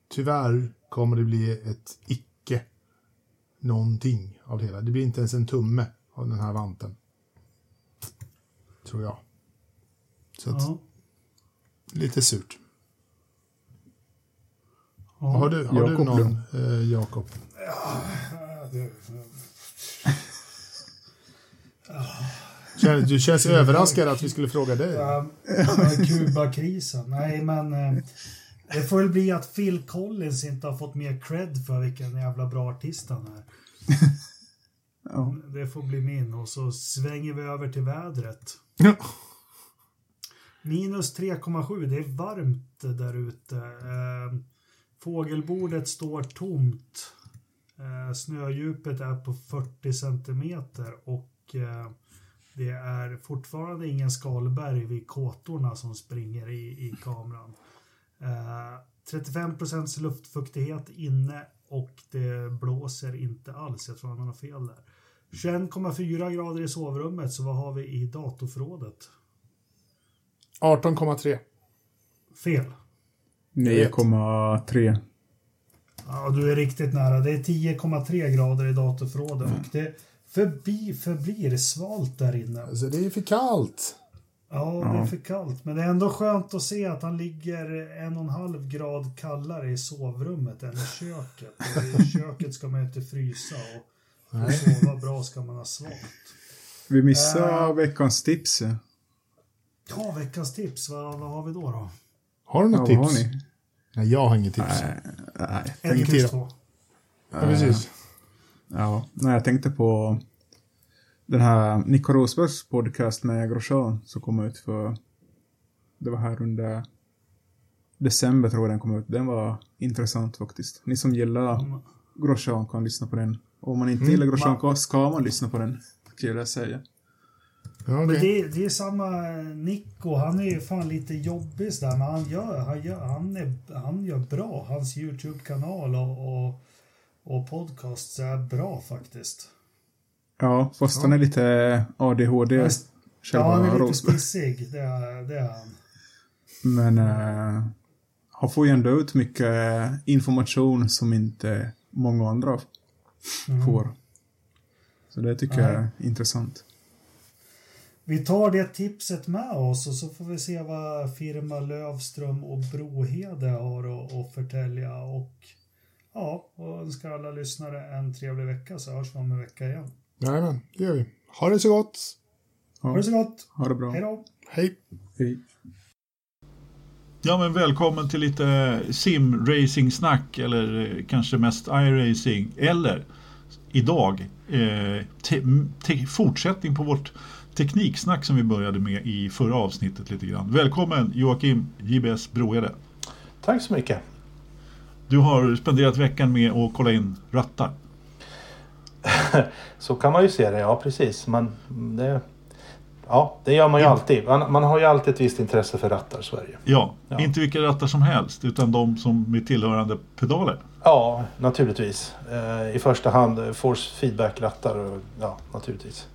Tyvärr kommer det bli ett icke någonting av det hela. Det blir inte ens en tumme av den här vanten. Tror jag. Så att, Ja. lite surt. Ja. Har du, har du någon, eh, Jakob? Ja, det- Du känns *laughs* överraskad att vi skulle fråga dig. Ja, Kubakrisen. Nej, men eh, det får väl bli att Phil Collins inte har fått mer cred för vilken jävla bra artist han är. *laughs* Ja. Det får bli min och så svänger vi över till vädret. Minus 3,7. Det är varmt där ute. Eh, Fågelbordet står tomt. Eh, Snödjupet är på 40 centimeter och eh, det är fortfarande ingen skalberg vid kåtorna som springer i, i kameran. Eh, 35 procents luftfuktighet inne och det blåser inte alls. Jag tror han har fel där. 21,4 grader i sovrummet, så vad har vi i datorförrådet? 18,3. Fel. 9,3. Ja, du är riktigt nära. Det är 10,3 grader i datorförrådet och det förbi, förblir svalt där inne. Alltså det är för kallt. Ja, det är för kallt. Men det är ändå skönt att se att han ligger en och en halv grad kallare i sovrummet än i köket. Och I *laughs* köket ska man ju inte frysa och sova bra ska man ha svalt. Vi missade Äh. veckans tips. Ja, veckans tips. Vad, vad har vi då? då? Har du Ja, något har tips? ni? Nej, jag har inget tips. Nej, nej. Ett Inget plus till. två. Ja, precis. Ja, nej, jag tänkte på den här Nico Rosbergs podcast med Grosjean som kom ut för det var här under december tror jag den kom ut. Den var intressant faktiskt. Ni som gillar. Grosjean kan lyssna på den. Om man inte Mm, gillar Grosjean man- ska man lyssna på den, skulle jag säga. Ja, Men okej. det, det är samma Nico, han är ju fan lite jobbig sådär, men han gör, han gör, han är, han gör bra. Hans YouTube-kanal och, och, och podcasts är bra faktiskt. Ja, fast han är lite ADHD. Fast- Ja, han är lite stissig, det är, det är han. Men eh, han får ju ändå ut mycket information som inte många andra Mm. får. Så det tycker jag är intressant. Vi tar det tipset med oss och så får vi se vad firma Lövström och Brohede har att, att förtälja och ja, och önskar alla lyssnare en trevlig vecka så hörs vi om en vecka igen. Jajamän, det gör vi. Ha det så gott. Ha det så gott! Ha det bra. Hej då! Hej. Hej. Ja, men välkommen till lite sim-racing-snack eller eh, kanske mest iRacing. Eller idag, eh, fortsättning på vårt tekniksnack som vi började med i förra avsnittet lite grann. Välkommen Joakim JBS Broede. Tack så mycket. Du har spenderat veckan med att kolla in rattar. *laughs* Så kan man ju se det, ja precis. Man, det, ja, det gör man ju alltid. Man, man har ju alltid ett visst intresse för rattar, ju. Ja, Ja. inte vilka rattar som helst utan de som med tillhörande pedaler. Ja, naturligtvis. Eh, I första hand eh, force feedback-rattar ja, naturligtvis.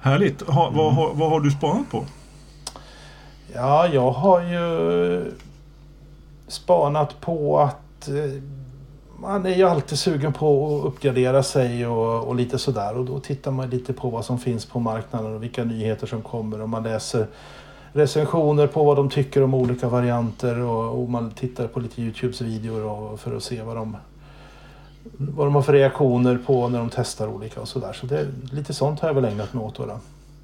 Härligt. Ha, vad, har- vad har du spanat på? Ja, jag har ju spanat på att eh, man är ju alltid sugen på att uppgradera sig och, och lite sådär. Och då tittar man lite på vad som finns på marknaden och vilka nyheter som kommer. Och man läser recensioner på vad de tycker om olika varianter och, och man tittar på lite Youtubes videor för att se vad de, vad de har för reaktioner på när de testar olika och sådär. Så det, är- lite sånt har jag väl ägnat mig åt då. då.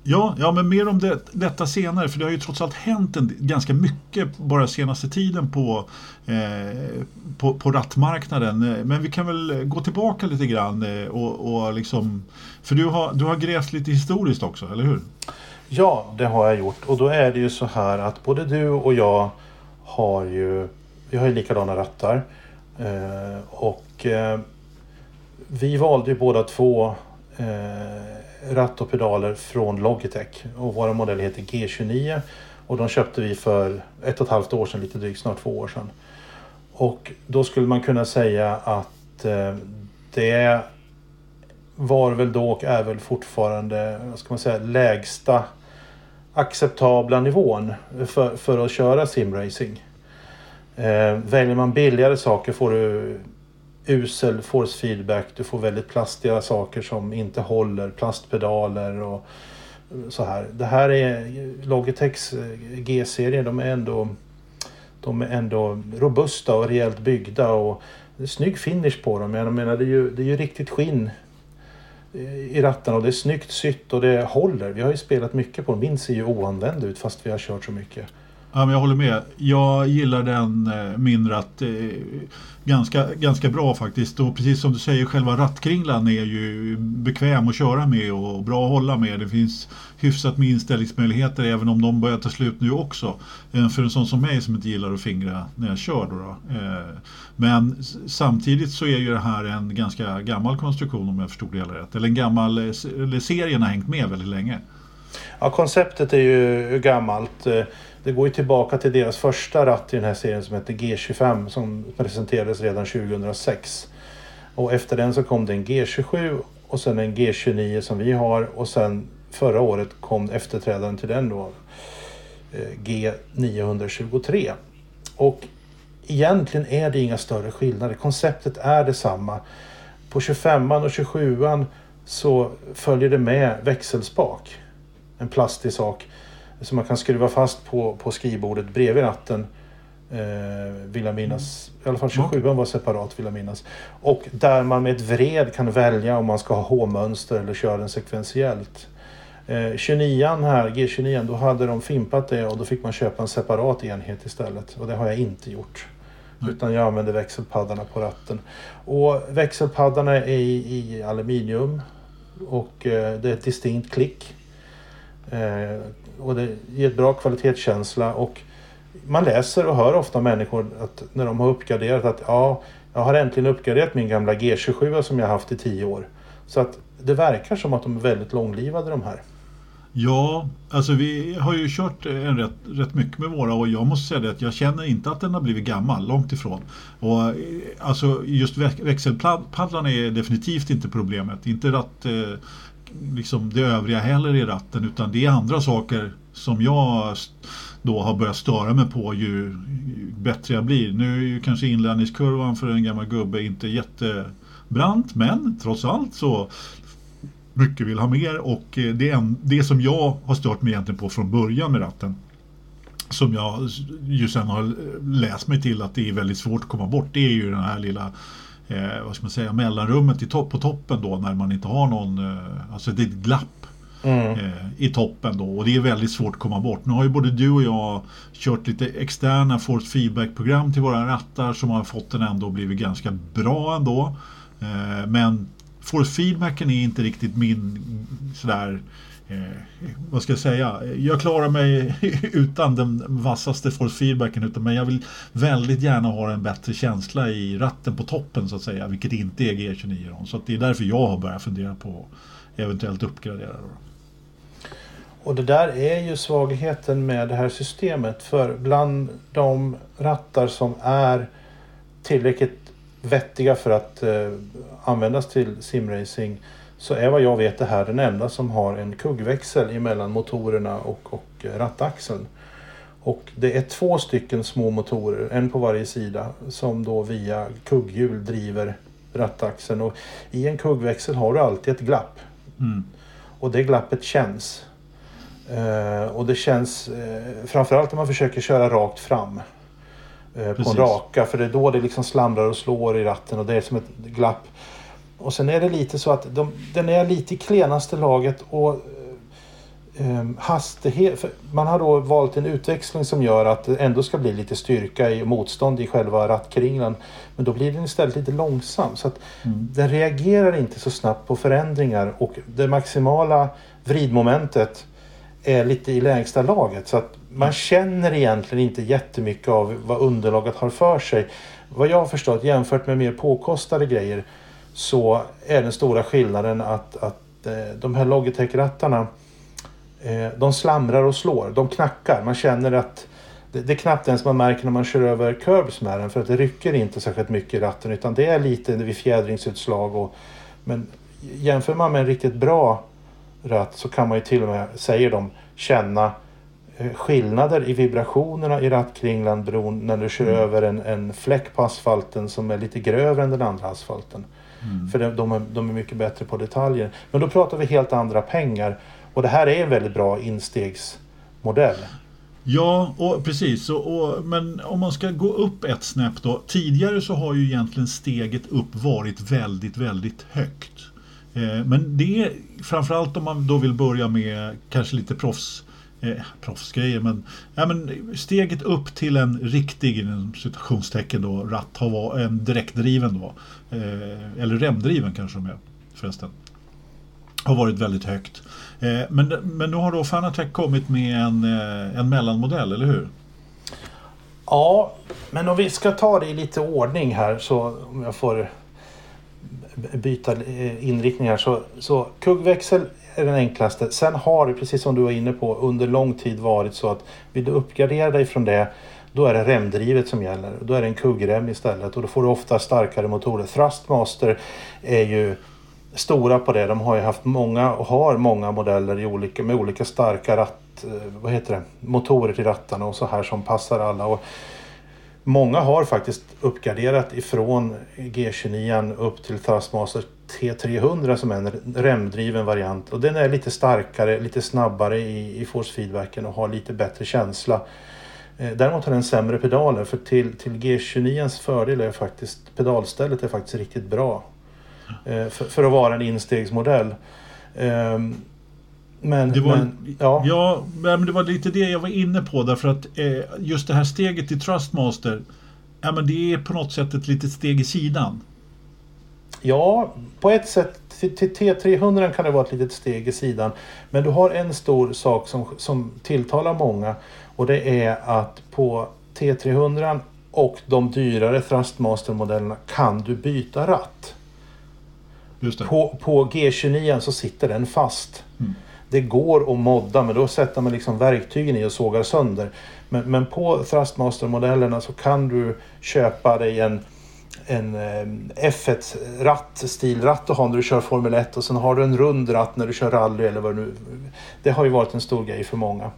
Ja, ja, men mer om det, detta senare för det har ju trots allt hänt en, ganska mycket bara senaste tiden på, eh, på, på rattmarknaden. Eh, men vi kan väl gå tillbaka lite grann eh, och, och liksom, för du har, du har grävt lite historiskt också, eller hur? Ja, det har jag gjort. Och då är det ju så här att både du och jag har ju, vi har ju likadana rattar. Eh, och eh, vi valde ju båda två eh, ratt och pedaler från Logitech. Och våra modell heter G29. Och de köpte vi för ett och ett halvt år sedan, lite drygt, snart två år sedan. Och då skulle man kunna säga att eh, det var väl då och är väl fortfarande, vad ska man säga, lägsta acceptabla nivån för, för att köra simracing. Eh, väljer man billigare saker får du usel force feedback, du får väldigt plastiga saker som inte håller, plastpedaler och så här. Det här är Logitechs eh, G-serie, de är ändå de är ändå robusta och rejält byggda och det är snygg finish på dem. Jag menar det är ju, det är ju riktigt skinn i rattarna och det är snyggt sytt och det håller. Vi har ju spelat mycket på dem. Min ser ju oanvänd ut fast vi har kört så mycket. Ja, men jag håller med. Jag gillar den eh, min ratt eh, ganska, ganska bra faktiskt. Och precis som du säger, själva rattkringlan är ju bekväm att köra med och bra att hålla med. Det finns hyfsat med inställningsmöjligheter även om de börjar ta slut nu också. Eh, För en sån som mig som inte gillar att fingra när jag kör. Då då. Eh, Men samtidigt så är ju det här en ganska gammal konstruktion om jag förstod det hela rätt. Eller en gammal, eh, eller serien har hängt med väldigt länge. Ja, konceptet är ju gammalt. Eh, det går ju tillbaka till deras första ratt i den här serien som heter G25 som presenterades redan 2006. Och efter den så kom det en G27 och sen en G29 som vi har och sen förra året kom efterträdaren till den då eh, G923. Och egentligen är det inga större skillnader. Konceptet är detsamma. På 25an och 27an så följer det med växelspak. En plastig sak som man kan skruva fast på, på skrivbordet bredvid ratten. Eh, vill jag minnas. I alla fall 27an var separat vill jag minnas. Och där man med ett vred kan välja om man ska ha H-mönster eller köra den sekventiellt. Eh, 29an här, G29, då hade de fimpat det och då fick man köpa en separat enhet istället. Och det har jag inte gjort. Utan jag använder växelpaddarna på ratten. Och växelpaddarna är i, i aluminium. Och eh, det är ett distinkt klick. Eh, och det ger bra kvalitetskänsla. Och man läser och hör ofta människor att när de har uppgraderat att ja, jag har äntligen uppgraderat min gamla G27 som jag haft i tio år. Så att det verkar som att de är väldigt långlivade de här. Ja, alltså vi har ju kört en rätt, rätt mycket med våra och jag måste säga det att jag känner inte att den har blivit gammal, långt ifrån. Och alltså just växelpaddlarna är definitivt inte problemet. Inte ratt, eh, liksom det övriga heller i ratten utan det är andra saker som jag då har börjat störa mig på ju bättre jag blir. Nu är ju kanske inlärningskurvan för en gammal gubbe inte jättebrant men trots allt så mycket vill ha mer och eh, det, en, det som jag har stört mig egentligen på från början med ratten som jag ju sen har läst mig till att det är väldigt svårt att komma bort det är ju den här lilla eh, vad ska man säga, mellanrummet i topp, på toppen då när man inte har någon, eh, alltså det är ett glapp mm. eh, i toppen då och det är väldigt svårt att komma bort. Nu har ju både du och jag kört lite externa force feedback-program till våra rattar som har fått den ändå blivit ganska bra ändå. Eh, men force feedbacken är inte riktigt min sådär Eh, vad ska jag säga? Jag klarar mig *laughs* utan den vassaste force feedbacken utan men jag vill väldigt gärna ha en bättre känsla i ratten på toppen så att säga, vilket inte är G29. Så det är därför jag har börjat fundera på eventuellt uppgradera. Då. Och det där är ju svagheten med det här systemet för bland de rattar som är tillräckligt vettiga för att eh, användas till simracing så är vad jag vet det här den enda som har en kuggväxel emellan motorerna och, och rattaxeln. Och det är två stycken små motorer, en på varje sida, som då via kugghjul driver rattaxeln. Och I en kuggväxel har du alltid ett glapp. Mm. Och det glappet känns. Uh, och det känns uh, framförallt när man försöker köra rakt fram. Uh, på en raka, för det är då det liksom slamrar och slår i ratten och det är som ett glapp. Och sen är det lite så att de, den är lite i klenaste laget och eh, hastighet. Man har då valt en utväxling som gör att det ändå ska bli lite styrka i motstånd i själva rattkringlan. Men då blir den istället lite långsam. Så att mm. den reagerar inte så snabbt på förändringar och det maximala vridmomentet är lite i lägsta laget. Så att man känner egentligen inte jättemycket av vad underlaget har för sig. Vad jag har förstått jämfört med mer påkostade grejer så är den stora skillnaden att, att eh, de här Logitech-rattarna eh, de slamrar och slår, de knackar. Man känner att det, är knappt ens man märker när man kör över curbs med den för att det rycker inte särskilt mycket i ratten utan det är lite vid fjädringsutslag. Och, men jämför man med en riktigt bra ratt så kan man ju till och med, säger de, känna eh, skillnader i vibrationerna i rattkringlan beroende när du kör mm. över en, en fläck på asfalten som är lite grövre än den andra asfalten. Mm. För de, är, de är mycket bättre på detaljer. Men då pratar vi helt andra pengar. Och det här är en väldigt bra instegsmodell. Ja, och precis. Och, och, men om man ska gå upp ett snäpp då. Tidigare så har ju egentligen steget upp varit väldigt, väldigt högt. Eh, men det är framförallt om man då vill börja med kanske lite proffs eh, proffsgrejer. Men, ja, men steget upp till en riktig, inom citationstecken då, ratt har varit en direktdriven då. Eh, eller remdriven kanske de är förresten. Har varit väldigt högt. Eh, men, men nu har då Fanatec kommit med en, eh, en mellanmodell, eller hur? Ja, men om vi ska ta det i lite ordning här så om jag får byta eh, inriktning här så, så kuggväxel är den enklaste. Sen har det, precis som du var inne på, under lång tid varit så att vill du uppgradera dig från det då är det remdrivet som gäller. Då är det en kuggrem istället och då får du ofta starkare motorer. Thrustmaster är ju stora på det. De har ju haft många och har många modeller i olika, med olika starka ratt, eh, vad heter det, motorer till rattarna och så här som passar alla. Och många har faktiskt uppgraderat ifrån G29 upp till Thrustmaster T300 som är en remdriven variant. Och den är lite starkare, lite snabbare i, i force feedbacken och har lite bättre känsla. Eh, däremot har den sämre pedaler för till, till G29 fördel är faktiskt pedalstället är faktiskt riktigt bra. Eh, för, för att vara en instegsmodell. Ehm, men, det var, men, ja. ja, men det var lite det jag var inne på därför att eh, just det här steget till Trustmaster Ja men det är på något sätt ett litet steg i sidan. Ja, på ett sätt till, till T300 kan det vara ett litet steg i sidan. Men du har en stor sak som, som tilltalar många och det är att på T300 och de dyrare Thrustmaster-modellerna kan du byta ratt. På, på G29 så sitter den fast. Mm. det går att modda men då sätter man liksom verktygen i och sågar sönder. Men, men på Thrustmaster-modellerna så kan du köpa dig en en eh, F1-ratt, stilratt att ha när du kör Formel 1 och sen har du en rund ratt när du kör rally eller vad det nu Det har ju varit en stor grej för många.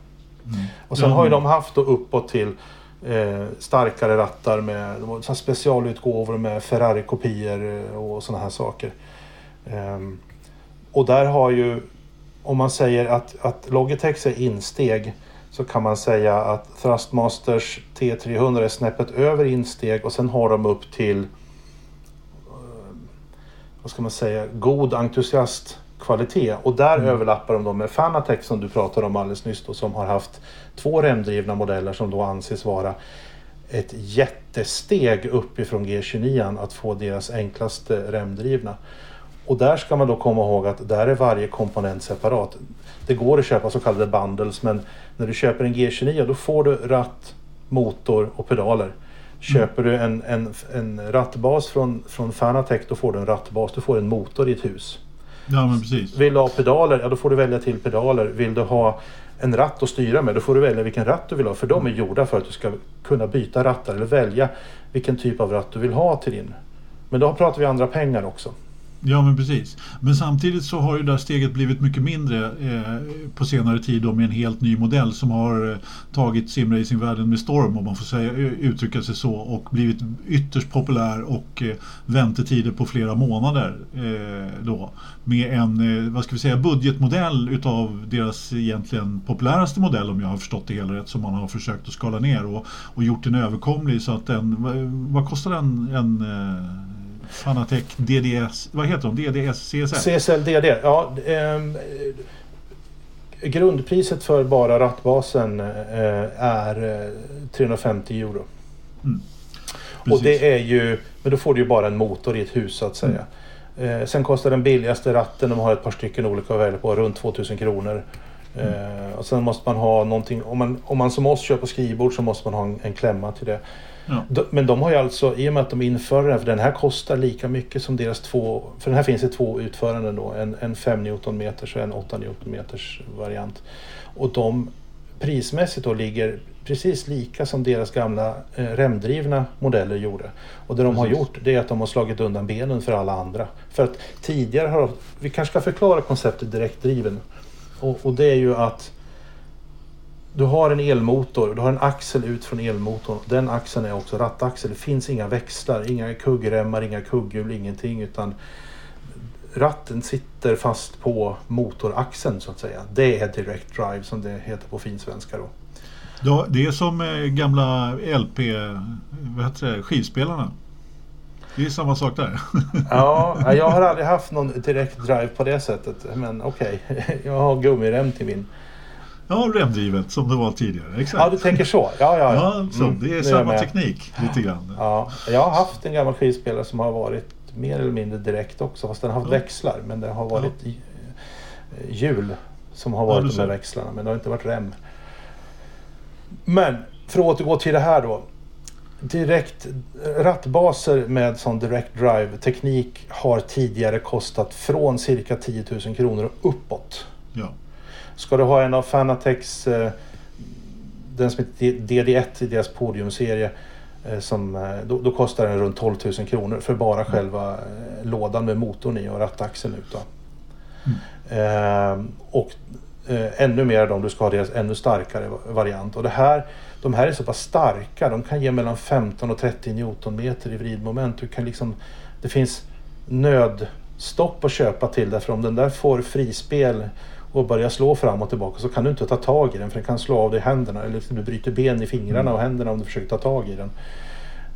Mm. Och sen mm. har ju de haft då uppåt till eh, starkare rattar med så specialutgåvor med Ferrari-kopior eh, och sådana här saker. Um, och där har ju, om man säger att, att Logitech är insteg så kan man säga att Thrustmasters T300 är snäppet över insteg och sen har de upp till eh, vad ska man säga, god entusiastkvalitet. Och där mm. överlappar de då med Fanatec som du pratade om alldeles nyss då, som har haft två remdrivna modeller som då anses vara ett jättesteg uppifrån G29 att få deras enklaste remdrivna. Och där ska man då komma ihåg att där är varje komponent separat. Det går att köpa så kallade bundles men när du köper en G29 då får du ratt, motor och pedaler. Köper du en, en, en rattbas från, från Fanatec då får du en rattbas, du får en motor i ett hus. Ja, men precis. Vill du ha pedaler, ja då får du välja till pedaler. Vill du ha en ratt att styra med, då får du välja vilken ratt du vill ha. För de är gjorda för att du ska kunna byta rattar eller välja vilken typ av ratt du vill ha till din. Men då pratar vi andra pengar också. Ja men precis. Men samtidigt så har ju det där steget blivit mycket mindre eh, på senare tid då med en helt ny modell som har eh, tagit simracingvärlden med storm om man får säga, eh, uttrycka sig så och blivit ytterst populär och eh, väntetider på flera månader eh, då med en, eh, vad ska vi säga, budgetmodell utav deras egentligen populäraste modell om jag har förstått det hela rätt som man har försökt att skala ner och, och gjort den överkomlig så att den, vad, vad kostar den en eh, Fanatec DDS, vad heter de? DDS, CSL? CSL DD, ja. Eh, grundpriset för bara rattbasen eh, är 350 eh, euro. Mm. Och det är ju, men då får du ju bara en motor i ett hus så att säga. Mm. Eh, sen kostar den billigaste ratten, de har ett par stycken olika att välja på, runt 2000 kronor. Mm. Eh, och sen måste man ha någonting, om man, om man som oss kör på skrivbord så måste man ha en, en klämma till det. Ja. Men de har ju alltså, i och med att de inför den, för den här kostar lika mycket som deras två, för den här finns det två utföranden då, en, en 5 Nm och en 8 Nm variant. Och de prismässigt då ligger precis lika som deras gamla eh, remdrivna modeller gjorde. Och det de precis. har gjort det är att de har slagit undan benen för alla andra. För att tidigare har vi kanske ska förklara konceptet direktdriven. Och, och det är ju att du har en elmotor, du har en axel ut från elmotorn. Den axeln är också rattaxel. Det finns inga växlar, inga kuggremmar, inga kugghjul, ingenting. Utan ratten sitter fast på motoraxeln så att säga. Det är direct drive som det heter på finsvenska då. Det är som eh, gamla LP, vad heter det, skivspelarna. Det är samma sak där. *laughs* ja, jag har aldrig haft någon direct drive på det sättet. Men okej, okay. *laughs* jag har gummirem till min. Ja, remdrivet som det var tidigare. Exakt. Ja, du tänker så. Ja, ja, ja. ja så, mm, det är samma teknik lite grann. Ja, jag har haft en gammal skivspelare som har varit mer eller mindre direkt också. Fast den har haft ja. växlar. Men det har varit ja. hjul som har varit ja, de här växlarna. Men det har inte varit rem. Men för att återgå till det här då. Direkt rattbaser med sån direct drive teknik har tidigare kostat från cirka 10 000 kronor och uppåt. Ja. Ska du ha en av Fanatec's, eh, den som heter DD1 i deras podiumserie, eh, som, eh, då, då, kostar den runt 12 000 kronor för bara mm. själva lådan med motorn i och rattaxeln ut. Mm. Eh, och eh, ännu mer om du ska ha deras ännu starkare variant. Och det här, de här är så pass starka, de kan ge mellan 15 och 30 Newtonmeter i vridmoment. Du kan liksom, det finns nödstopp att köpa till därför om den där får frispel och börjar slå fram och tillbaka så kan du inte ta tag i den för den kan slå av dig händerna eller du bryter ben i fingrarna och händerna om du försöker ta tag i den.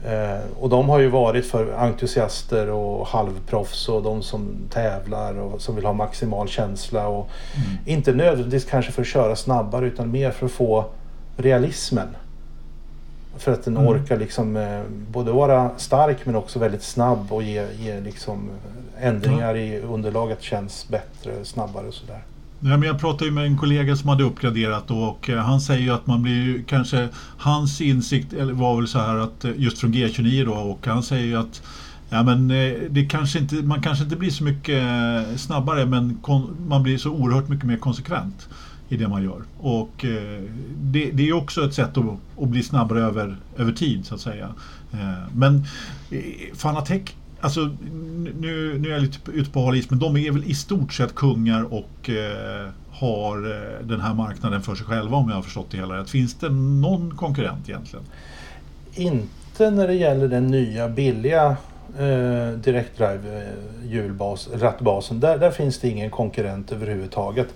Eh, och de har ju varit för entusiaster och halvproffs och de som tävlar och som vill ha maximal känsla. Och mm. Inte nödvändigtvis kanske för att köra snabbare utan mer för att få realismen. För att den mm. orkar liksom eh, både vara stark men också väldigt snabb och ge, ge liksom ändringar mm. i underlaget känns bättre, snabbare och sådär. Ja, men jag pratade med en kollega som hade uppgraderat då och eh, han säger ju att man blir ju kanske, hans insikt var väl så här att eh, just från G29 då och han säger ju att Ja, men det kanske inte, man kanske inte blir så mycket snabbare men kon, man blir så oerhört mycket mer konsekvent i det man gör. Och eh, det, det är också ett sätt att, att, bli snabbare över, över tid så att säga. Eh, men eh, Fanatec, alltså nu, nu är jag lite ute på hal is men de är väl i stort sett kungar och eh, har den här marknaden för sig själva om jag har förstått det hela rätt. Finns det någon konkurrent egentligen? Inte när det gäller den nya billiga eh, direktdrive hjulbas, rattbasen. Där, där finns det ingen konkurrent överhuvudtaget.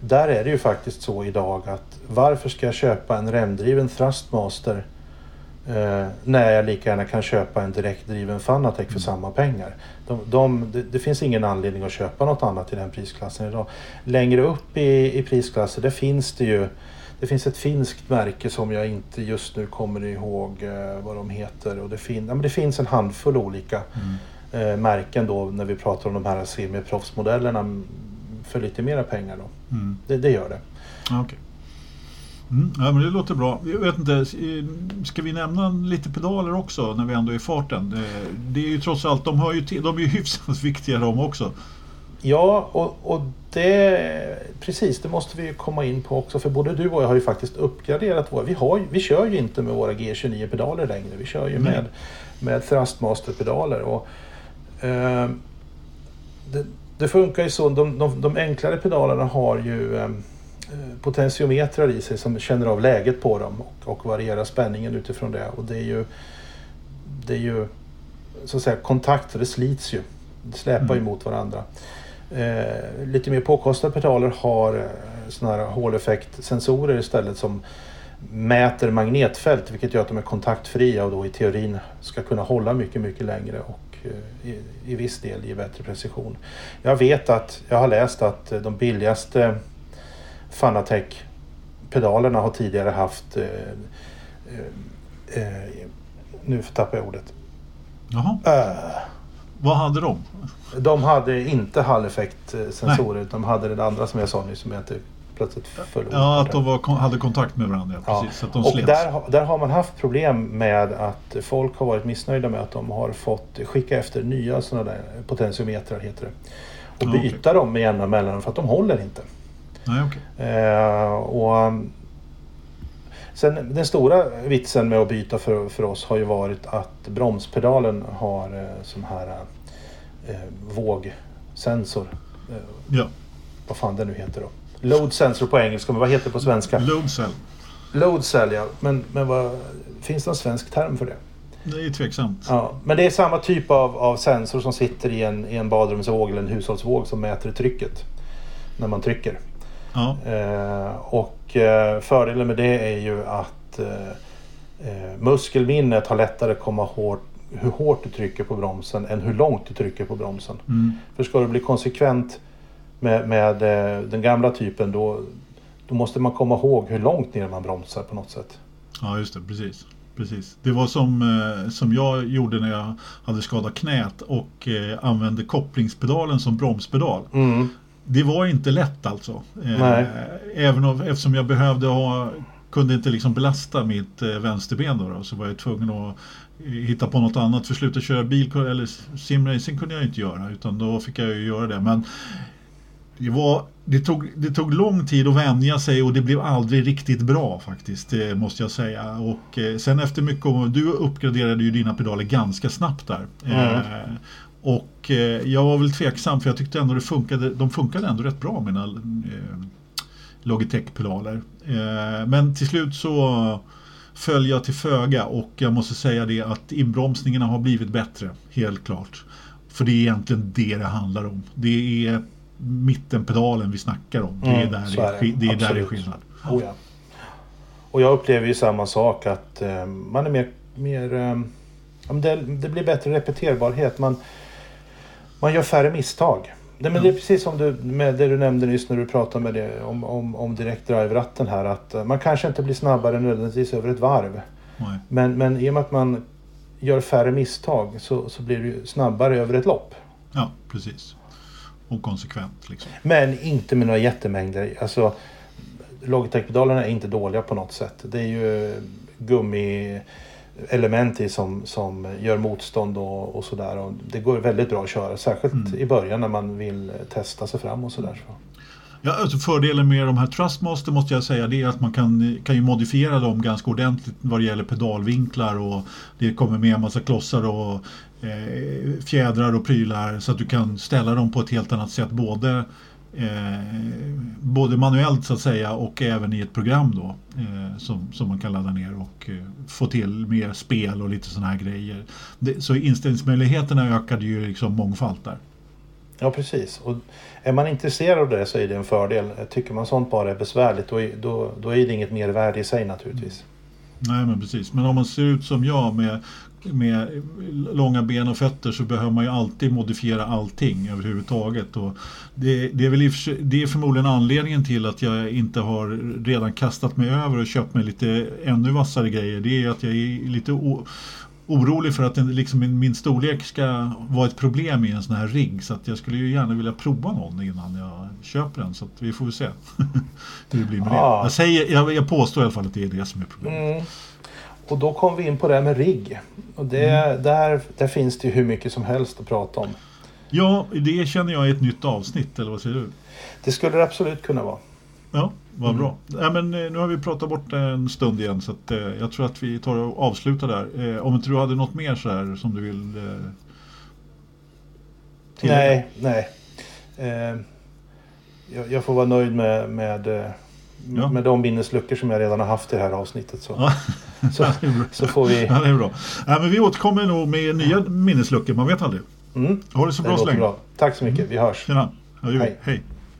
Där är det ju faktiskt så idag att varför ska jag köpa en remdriven Thrustmaster eh, när jag lika gärna kan köpa en direktdriven Fanatec för mm. samma pengar. De, de, det, det, finns ingen anledning att köpa något annat i den prisklassen idag. Längre upp i, i prisklasser där finns det ju det finns ett finskt märke som jag inte just nu kommer ihåg eh, vad de heter. Och det, fin ja, men det finns en handfull olika mm. eh, märken då när vi pratar om de här semiproffsmodellerna för lite mera pengar. Då. Mm. Det, det, gör det. Okay. Mm, ja, men det låter bra. Jag vet inte, ska vi nämna lite pedaler också när vi ändå är i farten? Det, är ju trots allt, de, hör ju till, de är ju *laughs* hyfsat viktiga de också. Ja, och, och det, precis, det måste vi komma in på också. För både du och jag har ju faktiskt uppgraderat våra. Vi, har, vi kör ju inte med våra G29-pedaler längre. Vi kör ju med, med Thrustmaster-pedaler. Och, eh, det, det, funkar ju så. De, de, de enklare pedalerna har ju eh, potentiometrar i sig som känner av läget på dem och, och varierar spänningen utifrån det. Och det är ju, det är ju så att säga kontakter, det slits ju. Det släpar mm. ju mot varandra. Eh, lite mer påkostade pedaler har eh, sådana här håleffektsensorer istället som mäter magnetfält vilket gör att de är kontaktfria och då i teorin ska kunna hålla mycket, mycket längre och i, i viss del ge bättre precision. Jag vet att, jag har läst att de billigaste Fanatec pedalerna har tidigare haft eh, eh, eh nu tappar jag ordet. Jaha. Uh, Vad hade de? De hade inte hall-effekt-sensorer utan de hade det andra som jag sa nyss som jag inte plötsligt förlorade. Ja, att de var, hade kontakt med varandra. Ja. Precis, att de och där, där har man haft problem med att folk har varit missnöjda med att de har fått skicka efter nya sådana där potentiometrar heter det. Och byta okay. dem med jämna mellanrum för att de håller inte. Nej, okay. eh, och Sen den stora vitsen med att byta för, för oss har ju varit att bromspedalen har eh, sån här eh, vågsensor. Eh, ja. Vad fan det nu heter då. Load sensor på engelska, men vad heter det på svenska? Load cell. Load cell ja, men, men vad, finns det någon svensk term för det? Det är tveksamt. Ja, men det är samma typ av, av sensor som sitter i en, i en badrumsvåg eller en hushållsvåg som mäter trycket när man trycker. Ja. Eh, och eh, fördelen med det är ju att eh, eh muskelminnet har lättare att komma ihåg hur hårt du trycker på bromsen än hur långt du trycker på bromsen. Mm. För ska du bli konsekvent med, med eh, den gamla typen då, då måste man komma ihåg hur långt ner man bromsar på något sätt. Ja, just det. Precis. Precis. Det var som, eh, som jag gjorde när jag hade skadat knät och eh, använde kopplingspedalen som bromspedal. Mm. Det var inte lätt alltså. Nej. Även om, eftersom jag behövde ha kunde inte liksom belasta mitt vänsterben då, då, så var jag tvungen att hitta på något annat. För sluta köra bil eller simracing kunde jag inte göra utan då fick jag ju göra det. Men det, var, det, tog, det tog lång tid att vänja sig och det blev aldrig riktigt bra faktiskt, det måste jag säga. Och eh, sen efter mycket om, du uppgraderade ju dina pedaler ganska snabbt där. Mm. Eh, och eh, jag var väl tveksam för jag tyckte ändå det funkade, de funkade ändå rätt bra mina eh, Logitech-pedaler. Eh, men till slut så föll jag till föga och jag måste säga det att inbromsningarna har blivit bättre, helt klart. För det är egentligen det det handlar om. Det är mittenpedalen vi snackar om. Det är mm, där, det, är, det, det är där det är skillnad. Oh, ja. Och jag upplever ju samma sak att eh, man är mer... mer eh, det, det, blir bättre repeterbarhet. Man, man gör färre misstag. Det, men det är precis som du, med det du nämnde nyss när du pratade med det, om, om, om direktdrive-ratten här. Att eh, man kanske inte blir snabbare nödvändigtvis över ett varv. Nej. Men, men i och med att man gör färre misstag så, så blir du snabbare över ett lopp. Ja, precis. Och konsekvent. Liksom. Men inte med några jättemängder. Alltså, Logitech-pedalerna är inte dåliga på något sätt. Det är ju gummi element i som, som gör motstånd och, och sådär. Det går väldigt bra att köra, särskilt mm. i början när man vill testa sig fram och sådär. Så. Ja, alltså fördelen med de här Trustmaster måste jag säga det är att man kan, kan ju modifiera dem ganska ordentligt vad det gäller pedalvinklar och det kommer med en massa klossar och eh, fjädrar och prylar så att du kan ställa dem på ett helt annat sätt både Eh, både manuellt så att säga och även i ett program då eh, som, som man kan ladda ner och eh, få till mer spel och lite sådana här grejer. Det, så inställningsmöjligheterna ökade ju liksom mångfalt där. Ja precis. Och är man intresserad av det så är det en fördel. Tycker man sånt bara är besvärligt då, då, då är det inget mervärde i sig naturligtvis. Nej men precis. Men om man ser ut som jag med med långa ben och fötter så behöver man ju alltid modifiera allting överhuvudtaget. Och det, det, är väl det är förmodligen anledningen till att jag inte har redan kastat mig över och köpt mig lite ännu vassare grejer. Det är att jag är lite orolig för att den, liksom min storlek ska vara ett problem i en sån här rigg. Så att jag skulle ju gärna vilja prova någon innan jag köper den. Så att vi får väl se *laughs* hur det blir med ah. det. Jag, säger, jag, jag påstår i alla fall att det är det som är problemet. Mm. Och då kom vi in på det här med rigg. Och det, mm. där, där finns det ju hur mycket som helst att prata om. Ja, det känner jag är ett nytt avsnitt, eller vad säger du? Det skulle det absolut kunna vara. Ja, vad mm. bra. Ja, men, eh, nu har vi pratat bort en stund igen så att, eh, jag tror att vi tar och avslutar där. Eh, om inte du hade något mer så här som du vill eh, Nej, nej. Eh, jag, jag, får vara nöjd med, med, eh, ja. med de minnesluckor som jag redan har haft i det här avsnittet. Så, ja. *laughs* så, *laughs* så, får vi... Ja, det är bra. Ja, men vi återkommer nog med nya minnesluckor, man vet aldrig. Mm. Ha det så bra så länge. Bra. Tack så mycket, vi hörs. Tjena. Hej. Hej.